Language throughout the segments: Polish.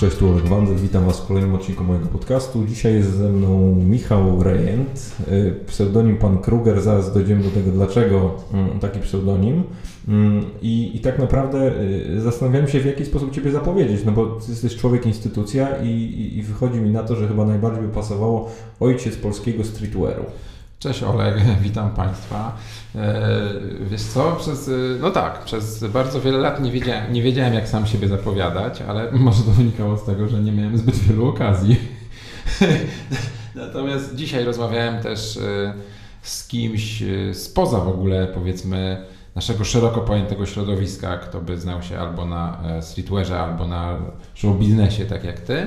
Cześć, tu Olek Wandel, witam Was w kolejnym odcinku mojego podcastu. Dzisiaj jest ze mną Michał Rejent, y, pseudonim Pan Kruger, zaraz dojdziemy do tego, dlaczego mm, taki pseudonim. Mm, I, I tak naprawdę y, zastanawiałem się, w jaki sposób Ciebie zapowiedzieć, no bo Ty jesteś człowiek instytucja i, i, i wychodzi mi na to, że chyba najbardziej by pasowało ojciec polskiego streetwearu. Cześć Oleg, witam Państwa. E, wiesz co, przez, no tak, przez bardzo wiele lat nie wiedziałem, nie wiedziałem jak sam siebie zapowiadać, ale może to wynikało z tego, że nie miałem zbyt wielu okazji. Natomiast dzisiaj rozmawiałem też e, z kimś e, spoza w ogóle powiedzmy naszego szeroko pojętego środowiska, kto by znał się albo na streetwearze, albo na show biznesie, tak jak ty.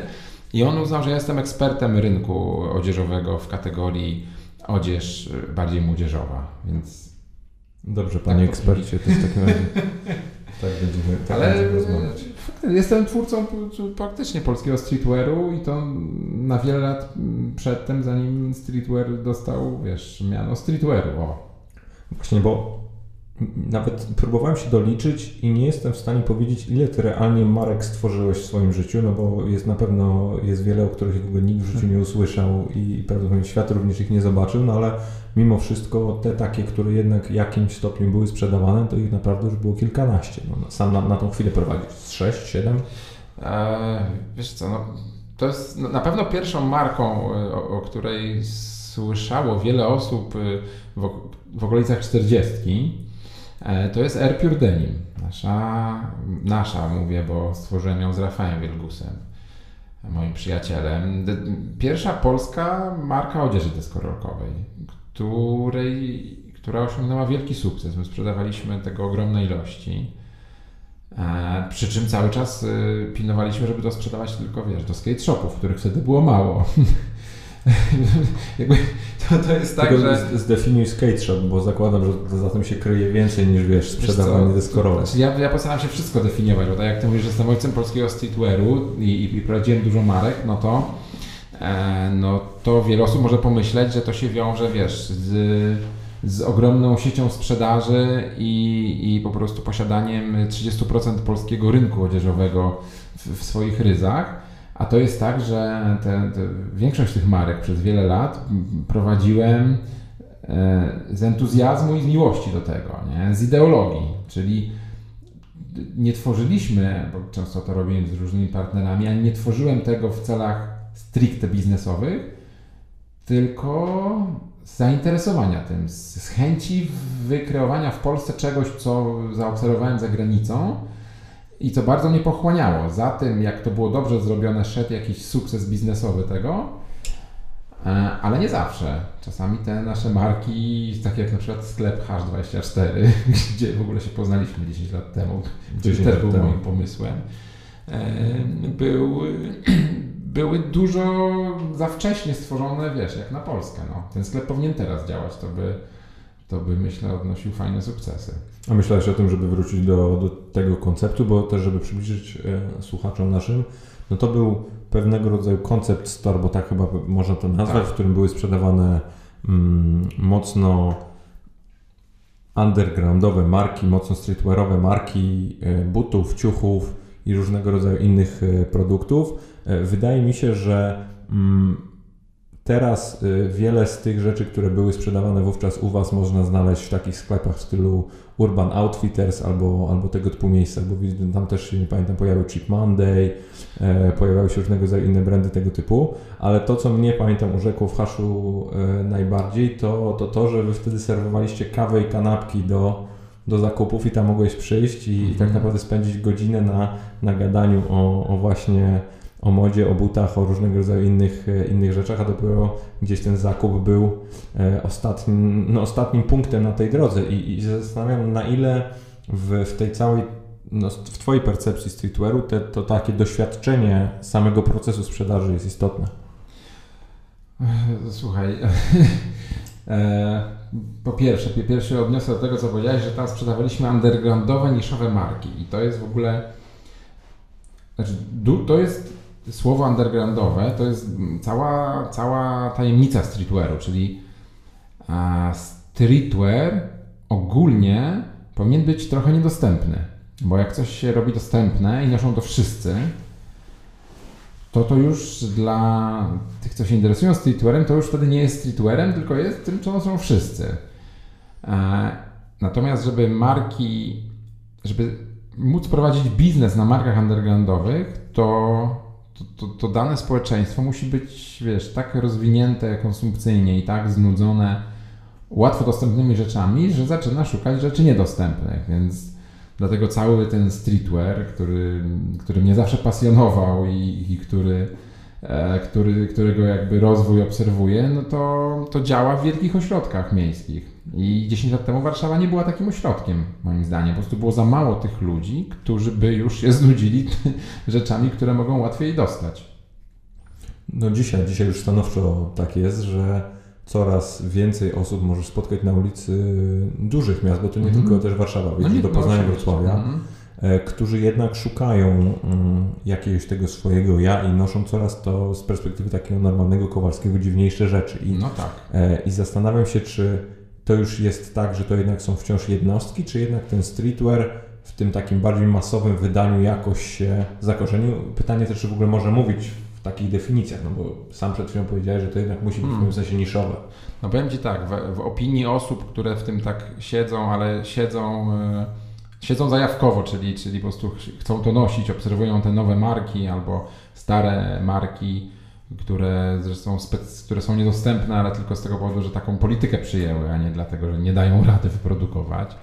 I on uznał, że jestem ekspertem rynku odzieżowego w kategorii odzież y, bardziej młodzieżowa, więc... Dobrze, panie tak ekspercie, to jest w takim razie... Tak będziemy, tak Ale będziemy rozmawiać. Jestem twórcą praktycznie polskiego streetwearu i to na wiele lat przedtem, zanim streetwear dostał, wiesz, miano streetwearu. O. Właśnie, bo nawet próbowałem się doliczyć i nie jestem w stanie powiedzieć, ile ty realnie marek stworzyłeś w swoim życiu, no bo jest na pewno jest wiele, o których nikt w życiu nie usłyszał i prawdopodobnie świat również ich nie zobaczył, no ale mimo wszystko te takie, które jednak jakimś stopniu były sprzedawane, to ich naprawdę już było kilkanaście. No, sam na, na tą chwilę prowadzić. Z sześć, siedem? Eee, wiesz co, no, to jest na pewno pierwszą marką, e, o, o której słyszało wiele osób e, w, w okolicach czterdziestki E, to jest Air Pure Denim. Nasza, nasza mówię, bo stworzyłem ją z Rafałem Wielgusem, moim przyjacielem. Pierwsza polska marka odzieży deskorolkowej, której, która osiągnęła wielki sukces. My sprzedawaliśmy tego ogromne ilości. E, przy czym cały czas y, pilnowaliśmy, żeby to sprzedawać tylko, wiesz, do skate shopów, których wtedy było mało. To, to jest tak, Tylko że... Zdefiniuj skate shop, bo zakładam, że za tym się kryje więcej niż, wiesz, sprzedawanie deskorowe. Znaczy ja, ja postaram się wszystko definiować, bo tak jak ty mówisz, że jestem ojcem polskiego streetwearu i, i, i prowadziłem dużo marek, no to e, no to wiele osób może pomyśleć, że to się wiąże, wiesz, z, z ogromną siecią sprzedaży i, i po prostu posiadaniem 30% polskiego rynku odzieżowego w, w swoich ryzach. A to jest tak, że te, te, większość tych marek przez wiele lat prowadziłem e, z entuzjazmu i z miłości do tego, nie? z ideologii, czyli nie tworzyliśmy, bo często to robiłem z różnymi partnerami, ale nie tworzyłem tego w celach stricte biznesowych, tylko z zainteresowania tym, z chęci wykreowania w Polsce czegoś, co zaobserwowałem za granicą i co bardzo mnie pochłaniało. Za tym, jak to było dobrze zrobione, szedł jakiś sukces biznesowy tego, e, ale nie zawsze. Czasami te nasze marki, takie jak na przykład sklep H24, gdzie w ogóle się poznaliśmy 10 lat temu, gdzie też był temu. moim pomysłem, e, był, były dużo za wcześnie stworzone, wiesz, jak na Polskę. No. Ten sklep powinien teraz działać, to by to by myślę odnosił fajne sukcesy. A myślałeś o tym, żeby wrócić do, do tego konceptu, bo też żeby przybliżyć e, słuchaczom naszym, no to był pewnego rodzaju koncept store, bo tak chyba można to nazwać, tak. w którym były sprzedawane mm, mocno undergroundowe marki, mocno streetwearowe marki e, butów, ciuchów i różnego rodzaju innych e, produktów. E, wydaje mi się, że mm, Teraz y, wiele z tych rzeczy, które były sprzedawane wówczas u Was, można znaleźć w takich sklepach w stylu Urban Outfitters albo, albo tego typu miejsca, bo tam też się, nie pamiętam, pojawił Cheap Monday, e, pojawiały się różnego rodzaju inne brandy tego typu, ale to, co mnie, pamiętam, urzekło w haszu e, najbardziej, to, to to, że Wy wtedy serwowaliście kawę i kanapki do, do zakupów i tam mogłeś przyjść i, i tak mhm. naprawdę spędzić godzinę na, na gadaniu o, o właśnie o modzie, o butach, o różnego rodzaju innych, e, innych rzeczach, a dopiero gdzieś ten zakup był e, ostatnim, no, ostatnim punktem na tej drodze i, i zastanawiam na ile w, w tej całej, no, w Twojej percepcji streetwearu te, to takie doświadczenie samego procesu sprzedaży jest istotne. Słuchaj, e, po pierwsze, po pierwsze odniosę do tego, co powiedziałeś, że tam sprzedawaliśmy undergroundowe, niszowe marki i to jest w ogóle, znaczy, to jest słowo undergroundowe to jest cała, cała tajemnica streetwearu, czyli streetwear ogólnie powinien być trochę niedostępny, bo jak coś się robi dostępne i noszą to wszyscy, to to już dla tych, co się interesują streetwearem, to już wtedy nie jest streetwearem, tylko jest tym, czym są wszyscy. Natomiast, żeby marki, żeby móc prowadzić biznes na markach undergroundowych, to, to, to, to dane społeczeństwo musi być, wiesz, tak rozwinięte konsumpcyjnie i tak znudzone łatwo dostępnymi rzeczami, że zaczyna szukać rzeczy niedostępnych, więc dlatego cały ten streetwear, który, który mnie zawsze pasjonował i, i który E, który, którego jakby rozwój obserwuję, no to, to działa w wielkich ośrodkach miejskich. I 10 lat temu Warszawa nie była takim ośrodkiem, moim zdaniem. Po prostu było za mało tych ludzi, którzy by już się znudzili rzeczami, które mogą łatwiej dostać. No dzisiaj, dzisiaj już stanowczo tak jest, że coraz więcej osób możesz spotkać na ulicy dużych miast, bo to nie mm. tylko też Warszawa, no do Poznania, Wrocławia. Mm którzy jednak szukają mm, jakiegoś tego swojego ja i noszą coraz to z perspektywy takiego normalnego Kowalskiego dziwniejsze rzeczy. I, no tak. E, I zastanawiam się, czy to już jest tak, że to jednak są wciąż jednostki, czy jednak ten streetwear w tym takim bardziej masowym wydaniu jakoś się zakorzenił. Pytanie też, czy w ogóle może mówić w takich definicjach, no bo sam przed chwilą powiedziałeś, że to jednak musi być hmm. w pewnym sensie niszowe. No powiem Ci tak, w, w, opinii osób, które w tym tak siedzą, ale siedzą... Yy siedzą zajawkowo, czyli, czyli po prostu chcą to nosić, obserwują te nowe marki albo stare marki, które zresztą które są niedostępne, ale tylko z tego powodu, że taką politykę przyjęły, a nie dlatego, że nie dają rady wyprodukować.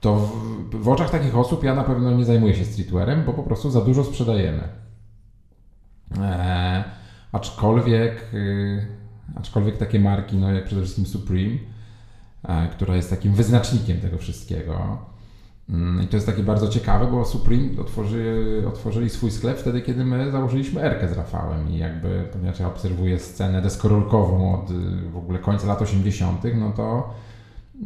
To w, w oczach takich osób ja na pewno nie zajmuję się streetwearem, bo po prostu za dużo sprzedajemy. Eee, aczkolwiek, yy, aczkolwiek takie marki, no jak przede wszystkim Supreme, e, która jest takim wyznacznikiem tego wszystkiego, I to jest takie bardzo ciekawe, bo Supreme otworzy, otworzyli swój sklep wtedy, kiedy my założyliśmy Erkę z Rafałem i jakby, ponieważ ja obserwuję scenę deskorolkową od y, w ogóle końca lat 80., no to,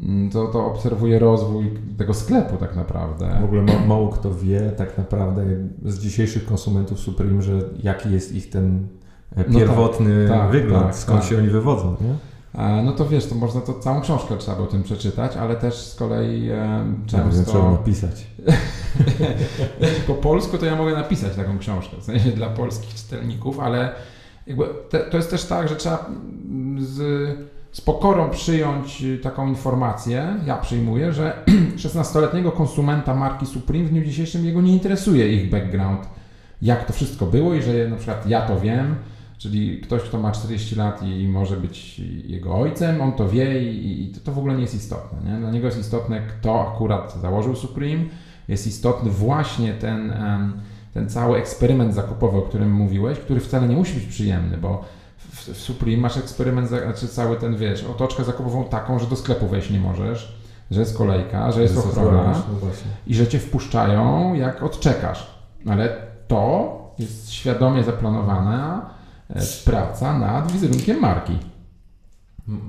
mm, to, to obserwuję rozwój tego sklepu tak naprawdę. W ogóle ma, mało kto wie tak naprawdę z dzisiejszych konsumentów Supreme, że jaki jest ich ten e, pierwotny no tak, tak, wygląd, tak, skąd tak. się oni wywodzą, nie? No to wiesz, to można to całą książkę trzeba by o tym przeczytać, ale też z kolei e, często... Ja trzeba napisać. po polsku to ja mogę napisać taką książkę, w sensie dla polskich czytelników, ale te, to jest też tak, że trzeba z, z pokorą przyjąć taką informację, ja przyjmuję, że 16-letniego konsumenta marki Supreme w dniu dzisiejszym jego nie interesuje ich background, jak to wszystko było i że na przykład ja to wiem, Czyli ktoś, kto ma 40 lat i może być jego ojcem, on to wie i, to, to w ogóle nie jest istotne. Nie? Dla niego jest istotne, kto akurat założył Supreme, jest istotny właśnie ten, ten cały eksperyment zakupowy, o którym mówiłeś, który wcale nie musi być przyjemny, bo w, w Supreme masz eksperyment, znaczy cały ten, wiesz, otoczkę zakupową taką, że do sklepu wejść nie możesz, że jest kolejka, że jest ochrona no i że cię wpuszczają, jak odczekasz. Ale to jest świadomie zaplanowane praca nad wizerunkiem marki.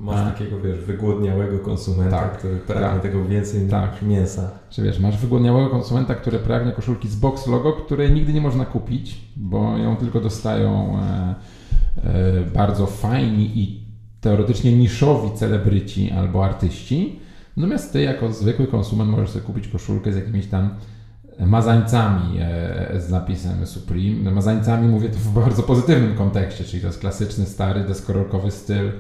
Masz takiego, wiesz, wygłodniałego konsumenta, tak, który pragnie tak, tego więcej tak. mięsa. Czy wiesz, masz wygłodniałego konsumenta, który pragnie koszulki z box logo, której nigdy nie można kupić, bo ją tylko dostają e, e, bardzo fajni i teoretycznie niszowi celebryci albo artyści. Natomiast ty jako zwykły konsument możesz sobie kupić koszulkę z jakimiś tam mazańcami e, z napisem Supreme. No, mazańcami mówię to w bardzo pozytywnym kontekście, czyli to jest klasyczny, stary, deskorolkowy styl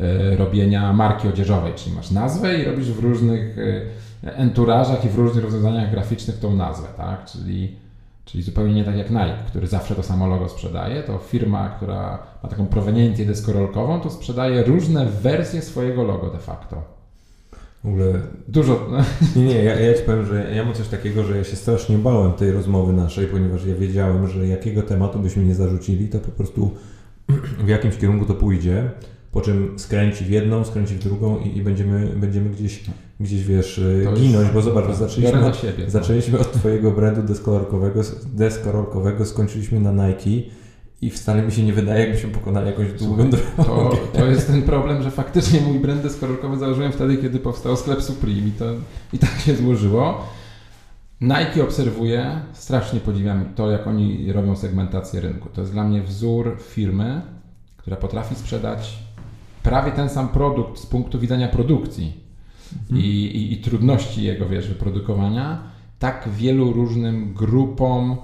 e, robienia marki odzieżowej, czyli masz nazwę i robisz w różnych e, enturażach i w różnych rozwiązaniach graficznych tą nazwę, tak? Czyli, czyli zupełnie nie tak jak Nike, który zawsze to samo logo sprzedaje, to firma, która ma taką proweniencję deskorolkową, to sprzedaje różne wersje swojego logo de facto. W ogóle dużo. Nie, nie, ja, ja ci powiem, że ja mam coś takiego, że ja się strasznie bałem tej rozmowy naszej, ponieważ ja wiedziałem, że jakiego tematu byśmy nie zarzucili, to po prostu w jakimś kierunku to pójdzie, po czym skręci w jedną, skręci w drugą i, i będziemy, będziemy gdzieś, gdzieś wiesz, to ginąć, bo zobacz, zaczęliśmy, od, siebie, zaczęliśmy od Twojego brandu deskorolkowego, deskorolkowego, skończyliśmy na Nike i wcale mi się nie wydaje, jakbyśmy pokonali jakąś długą drogę. To, to jest ten problem, że faktycznie mój brand deskorolkowy założyłem wtedy, kiedy powstał sklep Supreme i, to, i tak się złożyło. Nike obserwuję, strasznie podziwiam to, jak oni robią segmentację rynku. To jest dla mnie wzór firmy, która potrafi sprzedać prawie ten sam produkt z punktu widzenia produkcji mhm. i, i, i trudności jego, wiesz, wyprodukowania, tak wielu różnym grupom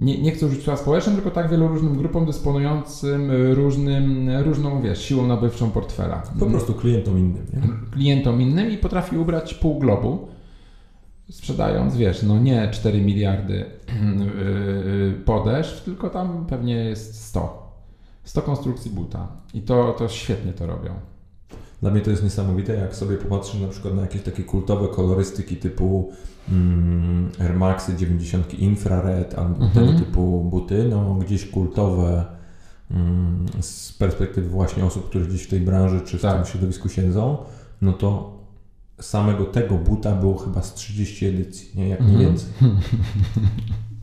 nie, nie chcę użyć słowa społecznym, tylko tak wielu różnym grupom dysponującym różnym, różną wiesz, siłą nabywczą portfela. Po prostu klientom innym. Nie? Klientom innym i potrafi ubrać pół globu, sprzedając, wiesz, no nie 4 miliardy yy, podeszw, tylko tam pewnie jest 100. 100 konstrukcji buta. I to, to świetnie to robią. Dla mnie to jest niesamowite, jak sobie popatrzysz na przykład na jakieś takie kultowe kolorystyki typu mm, Air Maxy 90 Infrared albo mhm. tego typu buty, no gdzieś kultowe mm, z perspektywy właśnie osób, które gdzieś w tej branży czy w tak. tym środowisku siedzą, no to samego tego buta było chyba z 30 edycji, nie? jak nie mhm. więcej.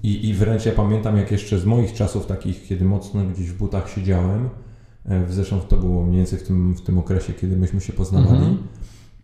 I, I wręcz ja pamiętam, jak jeszcze z moich czasów takich, kiedy mocno gdzieś w butach siedziałem, zresztą to było mniej więcej w tym, w tym okresie, kiedy myśmy się poznawali, mhm.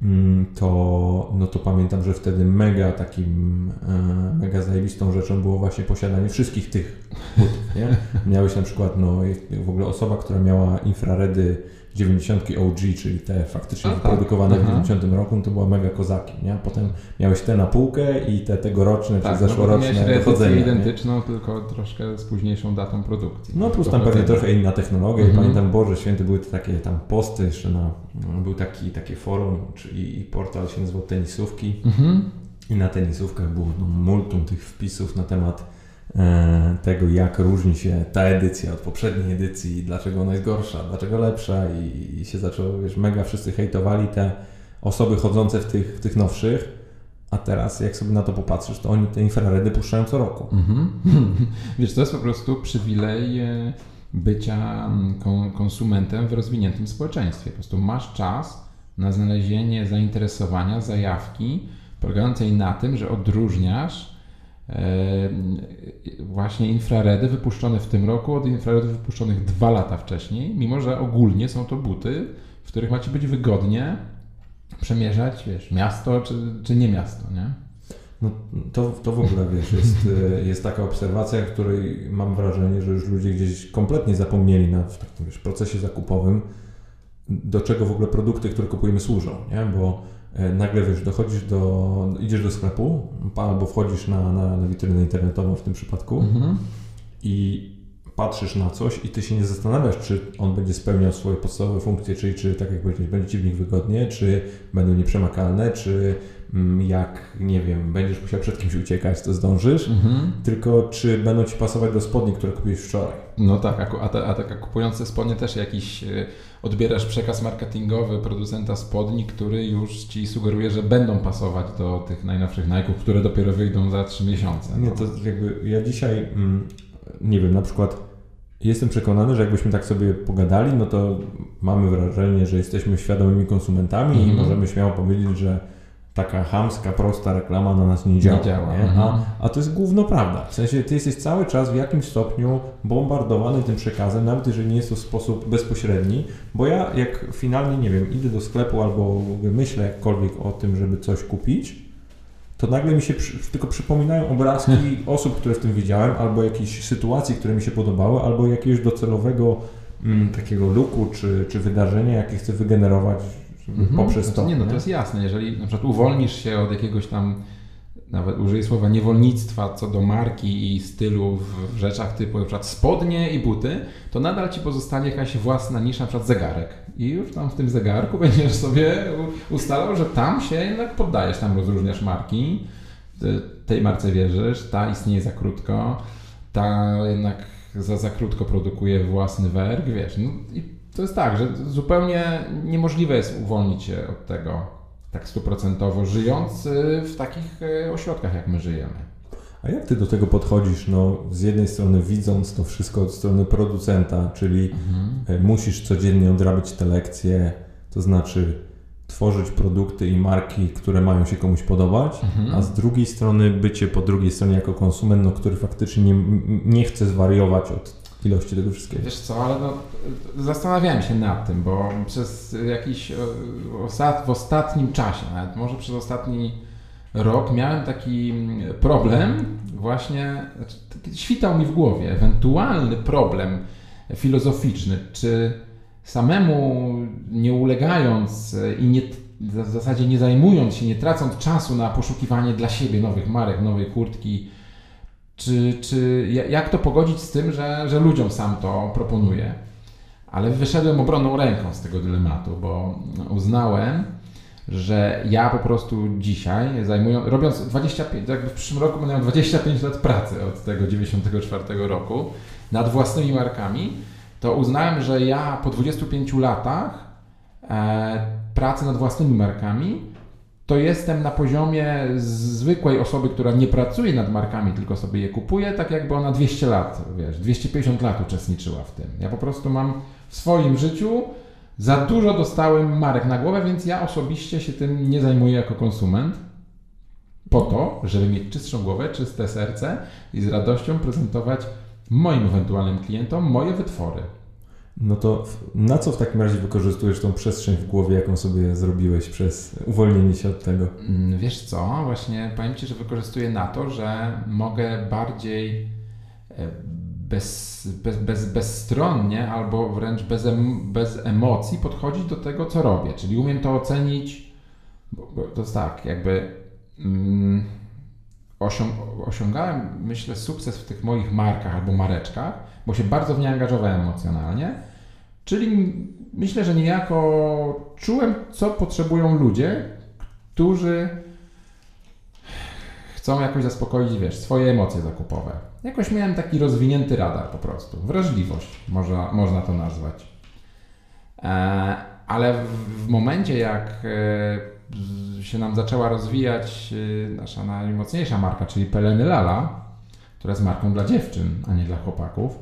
mm to, no to pamiętam, że wtedy mega takim, e, mega zajebistą rzeczą było właśnie posiadanie wszystkich tych butów, nie? Miałeś na przykład, no w ogóle osoba, która miała infraredy 90 OG, czyli te faktycznie A, wyprodukowane w 90 roku, no to była mega kozaki, nie? Potem miałeś te na półkę i te tegoroczne tak, czy no zeszłoroczne no dochodzenia. identyczną, nie? tylko troszkę z późniejszą datą produkcji. No plus tam pewnie trochę inna technologia mhm. i pamiętam, Boże Święty, były takie tam posty jeszcze na, był taki, takie forum, czyli i portal się nazywał Tenisówki mhm. i na tenisówkach było no, multum tych wpisów na temat tego, jak różni się ta edycja od poprzedniej edycji, dlaczego ona jest gorsza, dlaczego lepsza i, i się zaczęło, wiesz, mega wszyscy hejtowali te osoby chodzące w tych, w tych nowszych, a teraz jak sobie na to popatrzysz, to oni te infraredy puszczają co roku. Mhm. Wiesz, to jest po prostu przywilej e, bycia konsumentem w rozwiniętym społeczeństwie. Po prostu masz czas na znalezienie zainteresowania, zajawki, polegającej na tym, że odróżniasz właśnie infraredy wypuszczone w tym roku od infraredów wypuszczonych dwa lata wcześniej, mimo że ogólnie są to buty, w których macie być wygodnie przemierzać, wiesz, miasto czy, czy nie miasto, nie? No to, to w ogóle, wiesz, jest, jest taka obserwacja, w której mam wrażenie, że już ludzie gdzieś kompletnie zapomnieli na w takim wiesz, procesie zakupowym, do czego w ogóle produkty, które kupujemy służą, nie? Bo nagle wiesz, dochodzisz do, idziesz do sklepu albo wchodzisz na, na, na witrynę internetową w tym przypadku mhm. i patrzysz na coś i ty się nie zastanawiasz, czy on będzie spełniał swoje podstawowe funkcje, czyli czy, tak jak powiedziałeś, będzie ci w nich wygodnie, czy będą nieprzemakalne, czy mm, jak, nie wiem, będziesz musiał przed kimś uciekać, to zdążysz, mhm. tylko czy będą ci pasować do spodni, które kupiłeś wczoraj. No tak, a, a, a, a kupujące spodnie też jakiś e, odbierasz przekaz marketingowy producenta spodni, który już ci sugeruje, że będą pasować do tych najnowszych Nike'ów, które dopiero wyjdą za 3 miesiące. Nie, to jakby ja dzisiaj, mm, nie wiem, na przykład jestem przekonany, że jakbyśmy tak sobie pogadali, no to mamy wrażenie, że jesteśmy świadomymi konsumentami mm -hmm. i mhm. możemy śmiało powiedzieć, że taka chamska, prosta reklama na nas nie działa. Nie działa. Nie? A, mhm. a to jest główno prawda. W sensie ty jesteś cały czas w jakimś stopniu bombardowany tym przekazem, nawet jeżeli nie jest to w sposób bezpośredni, bo ja jak finalnie, nie wiem, idę do sklepu albo myślę jakkolwiek o tym, żeby coś kupić, to nagle mi się przy, tylko przypominają obrazki osób, które w tym widziałem, albo jakichś sytuacji, które mi się podobały, albo jakiegoś docelowego mm, takiego luku czy, czy wydarzenia, jakie chcę wygenerować mhm. poprzez znaczy, to. Nie, no to jest jasne. Jeżeli na przykład uwolnisz się od jakiegoś tam, nawet użyję słowa niewolnictwa co do marki i stylu w rzeczach typu na przykład spodnie i buty, to nadal Ci pozostanie jakaś własna nisza, na przykład zegarek. I już tam w tym zegarku będziesz sobie ustalał, że tam się jednak poddajesz, tam rozróżniasz marki, tej marce wierzysz, ta istnieje za krótko, ta jednak za, za krótko produkuje własny werk, wiesz. No i to jest tak, że zupełnie niemożliwe jest uwolnić się od tego tak stuprocentowo, żyjąc y, w takich y, ośrodkach, jak my żyjemy. A jak ty do tego podchodzisz? No, z jednej strony widząc to wszystko od strony producenta, czyli mhm. Y, musisz codziennie odrabiać te lekcje, to znaczy tworzyć produkty i marki, które mają się komuś podobać, mhm. a z drugiej strony bycie po drugiej stronie jako konsument, no, który faktycznie nie, nie chce zwariować od ilości tego wszystkiego. Wiesz co, ale no, zastanawiałem się nad tym, bo przez jakiś w ostatnim czasie, nawet może przez ostatni rok miałem taki problem właśnie, znaczy, świtał mi w głowie, ewentualny problem filozoficzny, czy samemu nie ulegając i nie, w zasadzie nie zajmując się, nie tracąc czasu na poszukiwanie dla siebie nowych marek, nowej kurtki, czy, czy jak to pogodzić z tym, że, że ludziom sam to proponuję. Ale wyszedłem obronną ręką z tego dylematu, bo uznałem, że ja po prostu dzisiaj, zajmując, robiąc 25, jakby w przyszłym roku będę miał 25 lat pracy od tego 94 roku nad własnymi markami, to uznałem, że ja po 25 latach e, pracy nad własnymi markami, to jestem na poziomie zwykłej osoby, która nie pracuje nad markami, tylko sobie je kupuje, tak jakby ona 200 lat, wiesz, 250 lat uczestniczyła w tym. Ja po prostu mam w swoim życiu za dużo dostałem marek na głowę, więc ja osobiście się tym nie zajmuję jako konsument. Po to, żeby mieć czystszą głowę, czyste serce i z radością prezentować moim ewentualnym klientom moje wytwory. No to na co w takim razie wykorzystujesz tą przestrzeń w głowie, jaką sobie zrobiłeś przez uwolnienie się od tego? Mm, wiesz co, właśnie powiem Ci, że wykorzystuję na to, że mogę bardziej e, bez, bez, bez, bezstronnie albo wręcz bez, em, bez emocji podchodzić do tego, co robię. Czyli umiem to ocenić, bo, bo to jest tak, jakby mm, osiąg, osiągałem, myślę, sukces w tych moich markach albo mareczkach, bo się bardzo w nie angażowałem emocjonalnie. Czyli myślę, że niejako czułem, co potrzebują ludzie, którzy chcą jakoś zaspokoić, wiesz, swoje emocje zakupowe. Jakoś miałem taki rozwinięty radar po prostu. Wrażliwość można, można to nazwać. E, ale w, w, momencie, jak e, się nam zaczęła rozwijać e, nasza najmocniejsza marka, czyli Peleny Lala, która jest marką dla dziewczyn, a nie dla chłopaków,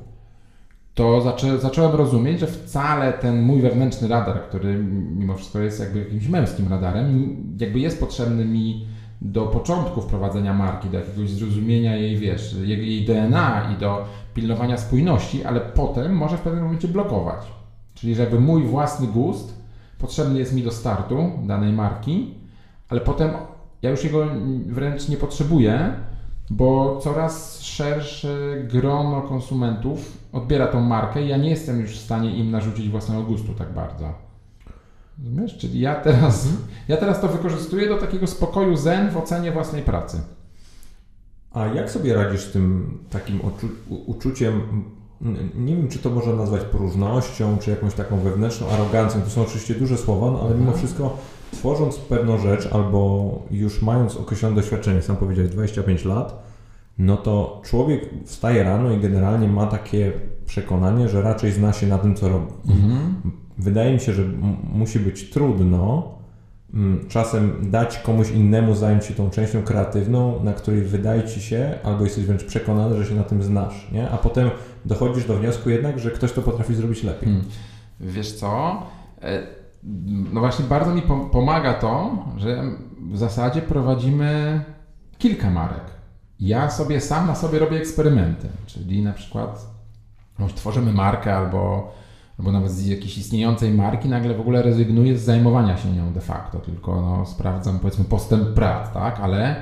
to zaczę, zacząłem rozumieć, że wcale ten mój wewnętrzny radar, który mimo wszystko jest jakby jakimś męskim radarem, jakby jest potrzebny mi do początku wprowadzenia marki, do jakiegoś zrozumienia jej, wiesz, jej DNA i do pilnowania spójności, ale potem może w pewnym momencie blokować. Czyli żeby mój własny gust potrzebny jest mi do startu danej marki, ale potem ja już jego wręcz nie potrzebuję, bo coraz szersze grono konsumentów odbiera tą markę i ja nie jestem już w stanie im narzucić własnego gustu tak bardzo. Rozumiesz? Czyli ja teraz, ja teraz to wykorzystuję do takiego spokoju zen w ocenie własnej pracy. A jak sobie radzisz z tym takim uczuciem, nie wiem czy to można nazwać próżnością, czy jakąś taką wewnętrzną arogancją, to są oczywiście duże słowa, no, ale mimo mhm. wszystko tworząc pewną rzecz albo już mając określone doświadczenie, sam powiedziałeś 25 lat, no to człowiek wstaje rano i generalnie ma takie przekonanie, że raczej zna się na tym, co robi. Mhm wydaje mi się, że musi być trudno mm, czasem dać komuś innemu zająć się tą częścią kreatywną, na której wydaje ci się, albo jesteś wręcz przekonany, że się na tym znasz, nie? a potem dochodzisz do wniosku jednak, że ktoś to potrafi zrobić lepiej. Hmm. Wiesz co? No właśnie bardzo mi pomaga to, że w zasadzie prowadzimy kilka marek. Ja sobie sam na sobie robię eksperymenty, czyli na przykład tworzymy markę albo albo nawet z jakiejś istniejącej marki, nagle w ogóle rezygnuję z zajmowania się nią de facto, tylko no, sprawdzam powiedzmy postęp prac, tak, ale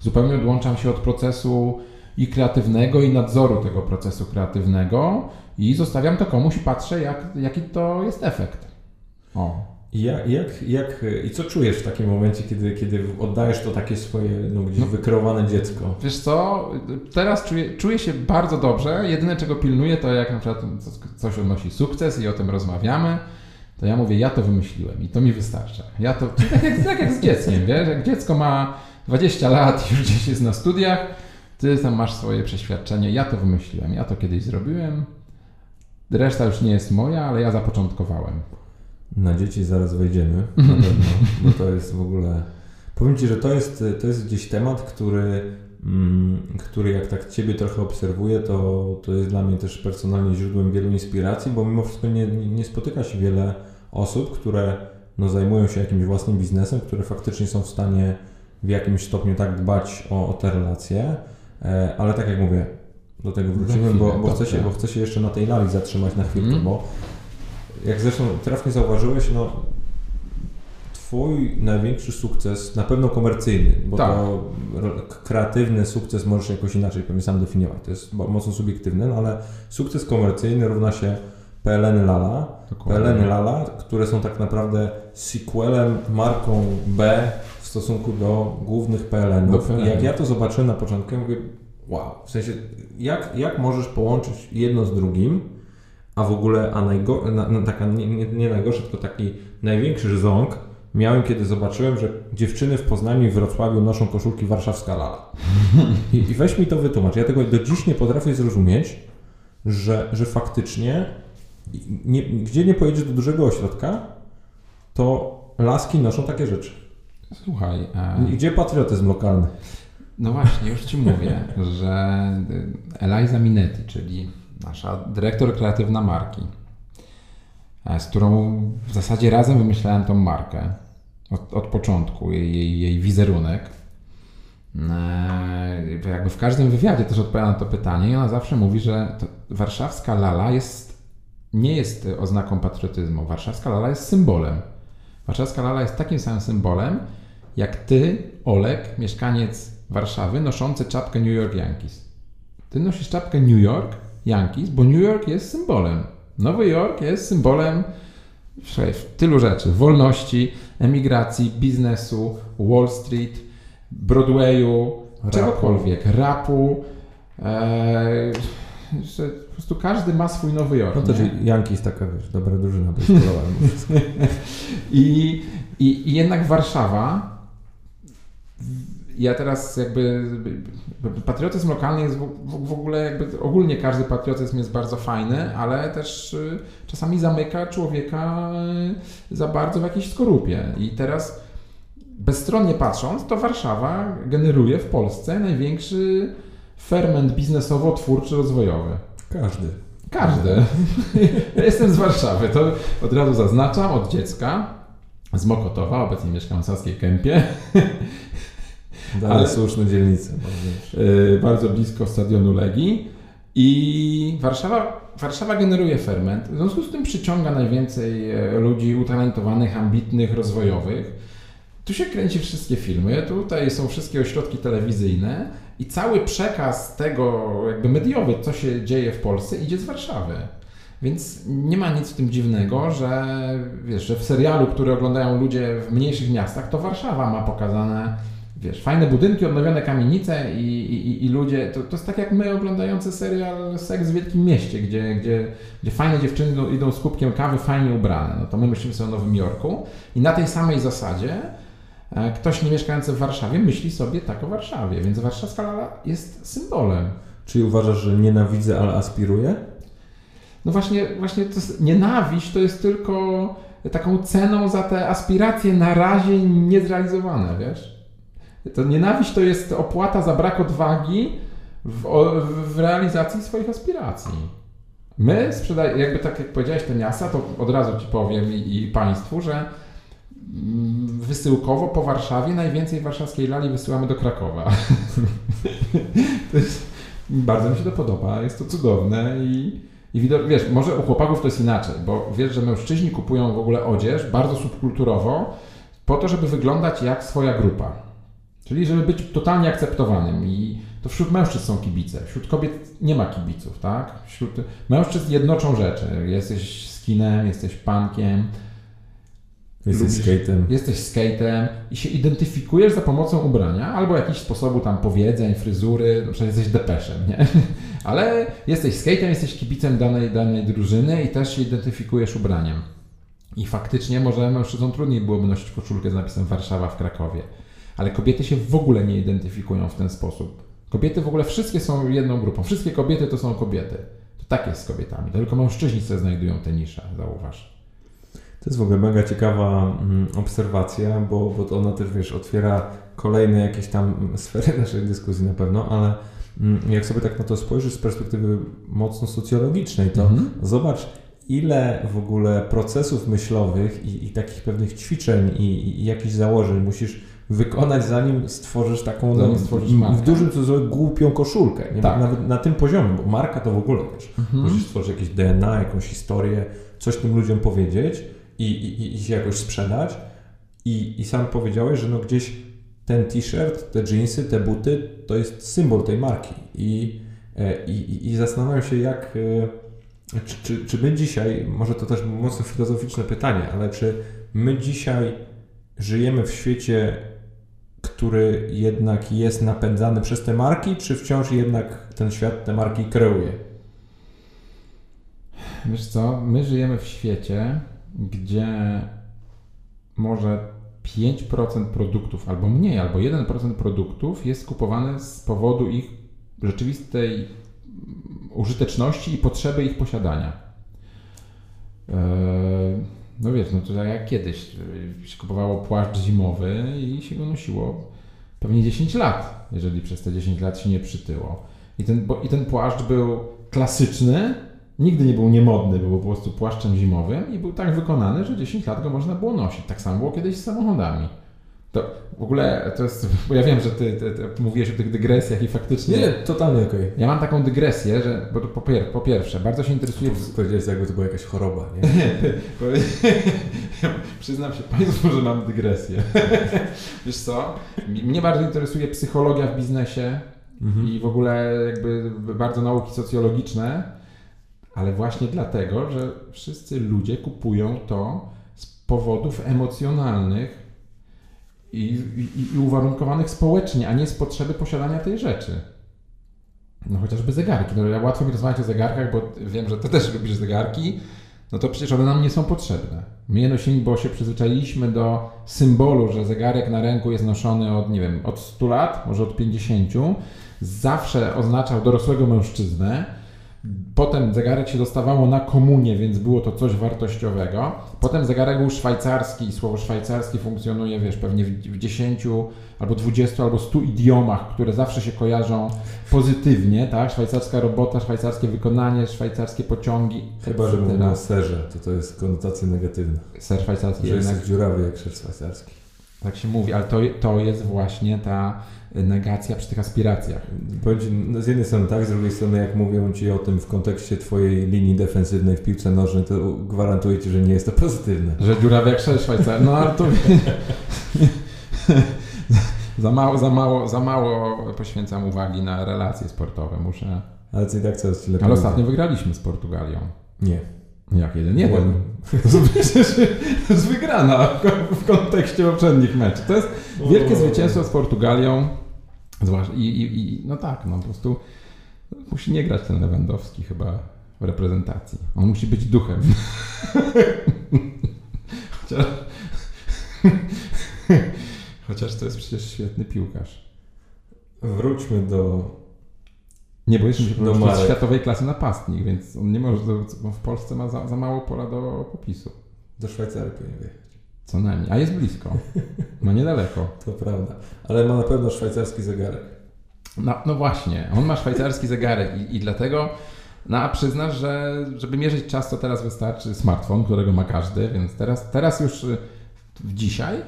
zupełnie odłączam się od procesu i kreatywnego, i nadzoru tego procesu kreatywnego i zostawiam to komuś i patrzę, jak, jaki to jest efekt. O. I jak, jak, jak, I co czujesz w takim momencie, kiedy, kiedy oddajesz to takie swoje no, gdzieś no, wykreowane dziecko? Wiesz co, teraz czuję, czuję się bardzo dobrze. Jedyne czego pilnuję to jak na przykład coś odnosi sukces i o tym rozmawiamy, to ja mówię, ja to wymyśliłem i to mi wystarcza. Ja to, tak jak, tak jak z dzieckiem, wiesz, jak dziecko ma 20 lat i już gdzieś jest na studiach, ty tam masz swoje przeświadczenie, ja to wymyśliłem, ja to kiedyś zrobiłem, reszta już nie jest moja, ale ja zapoczątkowałem. Na dzieci zaraz wejdziemy, na pewno, bo to jest w ogóle... Powiem Ci, że to jest, to jest gdzieś temat, który, mm, który jak tak Ciebie trochę obserwuję, to, to jest dla mnie też personalnie źródłem wielu inspiracji, bo mimo wszystko nie, nie spotyka się wiele osób, które no, zajmują się jakimś własnym biznesem, które faktycznie są w stanie w jakimś stopniu tak dbać o, o te relacje, e, ale tak jak mówię, do tego wrócimy, bo, bo, chcę się, bo chcę się jeszcze na tej lali zatrzymać na chwilkę, mm. bo jak zresztą trafnie zauważyłeś, no Twój największy sukces, na pewno komercyjny, bo tak. to kreatywny sukces możesz jakoś inaczej pewnie sam definiować. To jest mocno subiektywne, no ale sukces komercyjny równa się PLN Lala. Dokładnie. PLN Lala, które są tak naprawdę sequelem, marką B w stosunku do głównych PLN-ów. I jak ja to zobaczyłem na początku, ja mówię, wow. W sensie, jak, jak możesz połączyć jedno z drugim, a w ogóle, a najgo, na, na, taka nie, nie, nie najgorszy, tylko taki największy ząg miałem, kiedy zobaczyłem, że dziewczyny w Poznaniu i Wrocławiu noszą koszulki warszawska lala. I, I weź mi to wytłumacz. Ja tego do dziś nie potrafię zrozumieć, że, że faktycznie nie, gdzie nie pojedziesz do dużego ośrodka, to laski noszą takie rzeczy. Słuchaj. E... Gdzie patriotyzm lokalny? No właśnie, już Ci mówię, że Eliza Minetti, czyli nasza dyrektor kreatywna marki, e, z którą w zasadzie razem wymyślałem tą markę od, od początku, jej, jej wizerunek. E, jakby w każdym wywiadzie też odpowiada na to pytanie i ona zawsze mówi, że warszawska lala jest, nie jest oznaką patriotyzmu. Warszawska lala jest symbolem. Warszawska lala jest takim samym symbolem, jak ty, Olek, mieszkaniec Warszawy, noszący czapkę New York Yankees. Ty nosisz czapkę New York Yankees, bo New York jest symbolem. Nowy Jork jest symbolem tylu rzeczy: wolności, emigracji, biznesu, Wall Street, Broadwayu, rapu. czegokolwiek, rapu. E, że po prostu każdy ma swój Nowy Jork. No to czyli Yankees taka, wiesz, dobra drużyna I, i, I jednak Warszawa ja teraz jakby patriotyzm lokalny jest w, w, ogóle jakby ogólnie każdy patriotyzm jest bardzo fajny, ale też y, czasami zamyka człowieka y, za bardzo w jakiejś skorupie. I teraz bezstronnie patrząc, to Warszawa generuje w Polsce największy ferment biznesowo-twórczy rozwojowy. Każdy. Każdy. Ja jestem z Warszawy, to od razu zaznaczam, od dziecka, z Mokotowa, obecnie mieszkam w Saskiej Kępie. Dalej ale słuszne dzielnice. Yy, bardzo blisko stadionu Legii. I Warszawa, Warszawa generuje ferment, w związku z tym przyciąga najwięcej e, ludzi utalentowanych, ambitnych, rozwojowych. Tu się kręci wszystkie filmy, tutaj są wszystkie ośrodki telewizyjne i cały przekaz tego, jakby mediowy, co się dzieje w Polsce, idzie z Warszawy. Więc nie ma nic w tym dziwnego, że wiesz, że w serialu, który oglądają ludzie w mniejszych miastach, to Warszawa ma pokazane wiesz, fajne budynki, odnowione kamienice i, i, i ludzie, to, to jest tak jak my oglądający serial Seks w Wielkim Mieście, gdzie, gdzie, gdzie fajne dziewczyny idą, z kubkiem kawy fajnie ubrane, no to my myślimy sobie o Nowym Jorku i na tej samej zasadzie e, ktoś nie mieszkający w Warszawie myśli sobie tak o Warszawie, więc warszawska lala jest symbolem. Czyli uważasz, że nienawidzę, ale aspiruję? No właśnie, właśnie to jest, nienawiść to jest tylko taką ceną za te aspiracje na razie niezrealizowane, wiesz? To nienawiść to jest opłata za brak odwagi w, w realizacji swoich aspiracji. My sprzedajemy, jakby tak jak powiedziałeś to miasta, to od razu Ci powiem i, i Państwu, że mm, wysyłkowo po Warszawie najwięcej warszawskiej lali wysyłamy do Krakowa. jest, bardzo mi się to podoba, jest to cudowne i, i widok, wiesz, może u chłopaków to jest inaczej, bo wiesz, że mężczyźni kupują w ogóle odzież bardzo subkulturowo po to, żeby wyglądać jak swoja grupa. Czyli żeby być totalnie akceptowanym i to wśród mężczyzn są kibice, wśród kobiet nie ma kibiców, tak? Wśród mężczyzn jednoczą rzeczy. Jesteś skinem, jesteś punkiem, Jesteś skatem. Jesteś skatem i się identyfikujesz za pomocą ubrania albo jakiś sposobu tam powiedzeń, fryzury, na przykład jesteś depeszem, nie? Ale jesteś skatem, jesteś kibicem danej, danej drużyny i też się identyfikujesz ubraniem. I faktycznie może mężczyznom trudniej byłoby nosić koszulkę z napisem Warszawa w Krakowie ale kobiety się w ogóle nie identyfikują w ten sposób. Kobiety w ogóle wszystkie są jedną grupą. Wszystkie kobiety to są kobiety. To tak jest z kobietami. To tylko mężczyźni sobie znajdują te nisze, zauważ. To jest w ogóle mega ciekawa mm, obserwacja, bo, bo ona też, wiesz, otwiera kolejne jakieś tam sfery naszej dyskusji na pewno, ale mm, jak sobie tak na to spojrzysz z perspektywy mocno socjologicznej, to mhm. zobacz, ile w ogóle procesów myślowych i, i takich pewnych ćwiczeń i, i jakichś założeń musisz wykonać, zanim stworzysz taką zanim stworzysz w dużym cudzysłowie głupią koszulkę. Nie? Tak. Nawet na tym poziomie, bo marka to w ogóle wiesz. Mhm. Musisz stworzyć jakieś DNA, jakąś historię, coś tym ludziom powiedzieć i, i, i się jakoś sprzedać. I, I sam powiedziałeś, że no gdzieś ten t-shirt, te jeansy, te buty to jest symbol tej marki. I, e, i, i zastanawiam się, jak. E, czy, czy, czy my dzisiaj, może to też mocno filozoficzne pytanie, ale czy my dzisiaj żyjemy w świecie który jednak jest napędzany przez te marki, czy wciąż jednak ten świat te marki kreuje? Wiesz co, my żyjemy w świecie, gdzie może 5% produktów, albo mniej, albo 1% produktów jest kupowane z powodu ich rzeczywistej użyteczności i potrzeby ich posiadania. Eee, no wiesz, no to tak jak kiedyś się kupowało płaszcz zimowy i się go nosiło pewnie 10 lat, jeżeli przez te 10 lat się nie przytyło. I ten, bo, i ten płaszcz był klasyczny, nigdy nie był niemodny, był po prostu płaszczem zimowym i był tak wykonany, że 10 lat go można było nosić. Tak samo było kiedyś z samochodami. To w ogóle to jest, bo ja wiem, że ty, ty, ty mówiłeś o tych dygresjach i faktycznie... Nie, totalnie okej. Okay. Ja mam taką dygresję, że bo po, pier, po pierwsze, bardzo się interesuję... Powiedziałeś, jakby to była jakaś choroba, nie? Przyznam się Państwu, że mam dygresję. Wiesz co? Mnie bardzo interesuje psychologia w biznesie mhm. i w ogóle jakby bardzo nauki socjologiczne, ale właśnie dlatego, że wszyscy ludzie kupują to z powodów emocjonalnych, i, i, i uwarunkowanych społecznie, a nie z potrzeby posiadania tej rzeczy. No chociażby zegarki. No, ja łatwo mi rozmawiać o zegarkach, bo wiem, że ty też lubisz zegarki. No to przecież one nam nie są potrzebne. My je nosimy, bo się przyzwyczailiśmy do symbolu, że zegarek na ręku jest noszony od, nie wiem, od 100 lat, może od 50. Zawsze oznaczał dorosłego mężczyznę Potem zegarek się dostawało na komunię, więc było to coś wartościowego. Potem zegarek był szwajcarski i słowo szwajcarski funkcjonuje, wiesz, pewnie w 10 albo 20 albo 100 idiomach, które zawsze się kojarzą pozytywnie, tak? Szwajcarska robota, szwajcarskie wykonanie, szwajcarskie pociągi. Chyba, że mówimy o serze, to to jest konotacja negatywna. Ser szwajcarski że jednak... jest dziurawy jak ser szwajcarski. Tak się mówi, ale to, to jest właśnie ta negacja przy tych aspiracjach. No z jednej strony tak, z drugiej strony jak mówią Ci o tym w kontekście Twojej linii defensywnej w piłce nożnej, to gwarantuję Ci, że nie jest to pozytywne. Że dziurawy jak Szwajcar. No ale to... za, mało, za, mało, za mało poświęcam uwagi na relacje sportowe. Muszę... Ale co i tak coraz. Ale ostatnio wygraliśmy z Portugalią. Nie. Jak jeden? Jeden. To przecież jest wygrana w kontekście poprzednich meczów. To jest wielkie zwycięstwo z Portugalią. Zwłaszcza i, i, i, no tak, no po prostu musi nie grać ten Lewandowski chyba w reprezentacji. On musi być duchem. Chociaż, chociaż to jest przecież świetny piłkarz. Wróćmy do. Nie, bo do jest światowej klasy napastnik, więc on nie może. W Polsce ma za, za mało pola do popisu. Do Szwajcarii powinien wyjechać. Co najmniej. A jest blisko. Ma niedaleko. To prawda. Ale ma na pewno szwajcarski zegarek. No, no właśnie. On ma szwajcarski zegarek i, i dlatego no a przyznasz, że żeby mierzyć czas, to teraz wystarczy smartfon, którego ma każdy, więc teraz, teraz już y, w dzisiaj,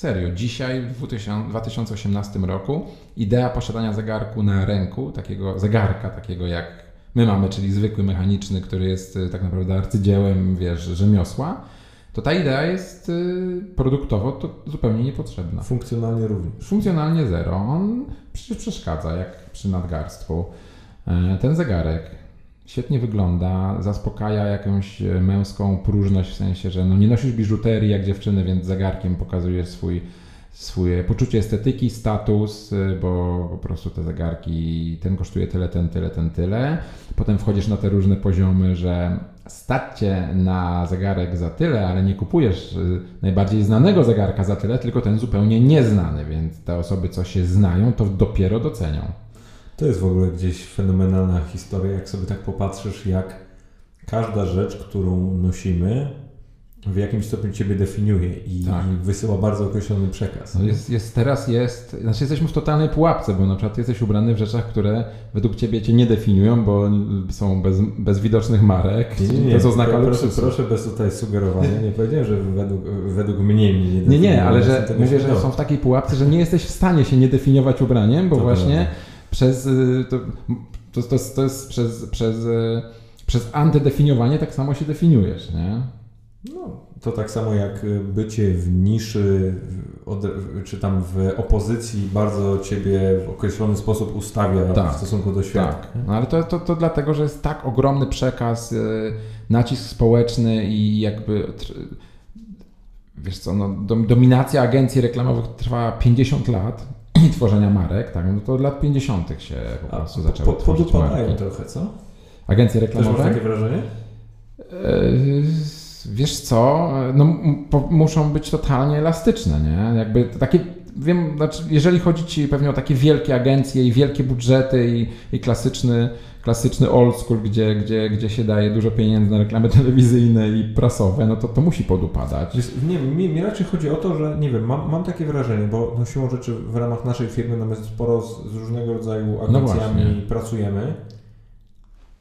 serio, dzisiaj w 2018 roku idea posiadania zegarku na ręku, takiego zegarka, takiego jak my mamy, czyli zwykły mechaniczny, który jest y, tak naprawdę arcydziełem, wiesz, rzemiosła, to ta idea jest y, produktowo to zupełnie niepotrzebna. Funkcjonalnie również. Funkcjonalnie zero. On przecież przeszkadza, jak przy nadgarstku. E, ten zegarek świetnie wygląda, zaspokaja jakąś e, męską próżność, w sensie, że no nie nosisz biżuterii jak dziewczyny, więc zegarkiem pokazujesz swój, swoje poczucie estetyki, status, e, bo po prostu te zegarki, ten kosztuje tyle, ten, tyle, ten, tyle. Potem wchodzisz na te różne poziomy, że stać cię na zegarek za tyle, ale nie kupujesz y, najbardziej znanego zegarka za tyle, tylko ten zupełnie nieznany, więc te osoby, co się znają, to dopiero docenią. To jest w ogóle gdzieś fenomenalna historia, jak sobie tak popatrzysz, jak każda rzecz, którą nosimy, w jakimś stopniu Ciebie definiuje i, tak. wysyła bardzo określony przekaz. No jest, jest, teraz jest, znaczy jesteśmy w totalnej pułapce, bo na przykład jesteś ubrany w rzeczach, które według Ciebie Cię nie definiują, bo są bez, bez widocznych marek. Nie, nie. To oznaka proszę, proszę bez tutaj sugerowania, nie powiedziałem, że według, według mnie mnie nie Nie, nie, ale że mówię, że są w takiej pułapce, że nie jesteś w stanie się nie definiować ubraniem, bo to właśnie prawda. Przez, y, to, to, to, jest, to jest przez, przez, y, przez antydefiniowanie tak samo się definiujesz, nie? No, to tak samo jak bycie w niszy, czy tam w opozycji bardzo ciebie w określony sposób ustawia tak, w stosunku do świata. Tak. No ale to, to, to dlatego, że jest tak ogromny przekaz, nacisk społeczny i jakby wiesz co, no, dominacja agencji reklamowych trwa 50 lat tworzenia marek, tak, no to od lat 50. się po prostu zaczęło po, tworzyć marki. trochę, co? Agencje reklamowe? Też takie wrażenie? Yy, wiesz co, no muszą być totalnie elastyczne, nie? Jakby takie, wiem, znaczy jeżeli chodzi Ci pewnie o takie wielkie agencje i wielkie budżety i, i klasyczny klasyczny old school, gdzie, gdzie, gdzie się daje dużo pieniędzy na reklamy telewizyjne i prasowe, no to to musi podupadać. Nie mi, mi, raczej chodzi o to, że nie wiem, mam, mam takie wrażenie, bo no siłą rzeczy w ramach naszej firmy no my sporo z, z różnego rodzaju no agencjami no pracujemy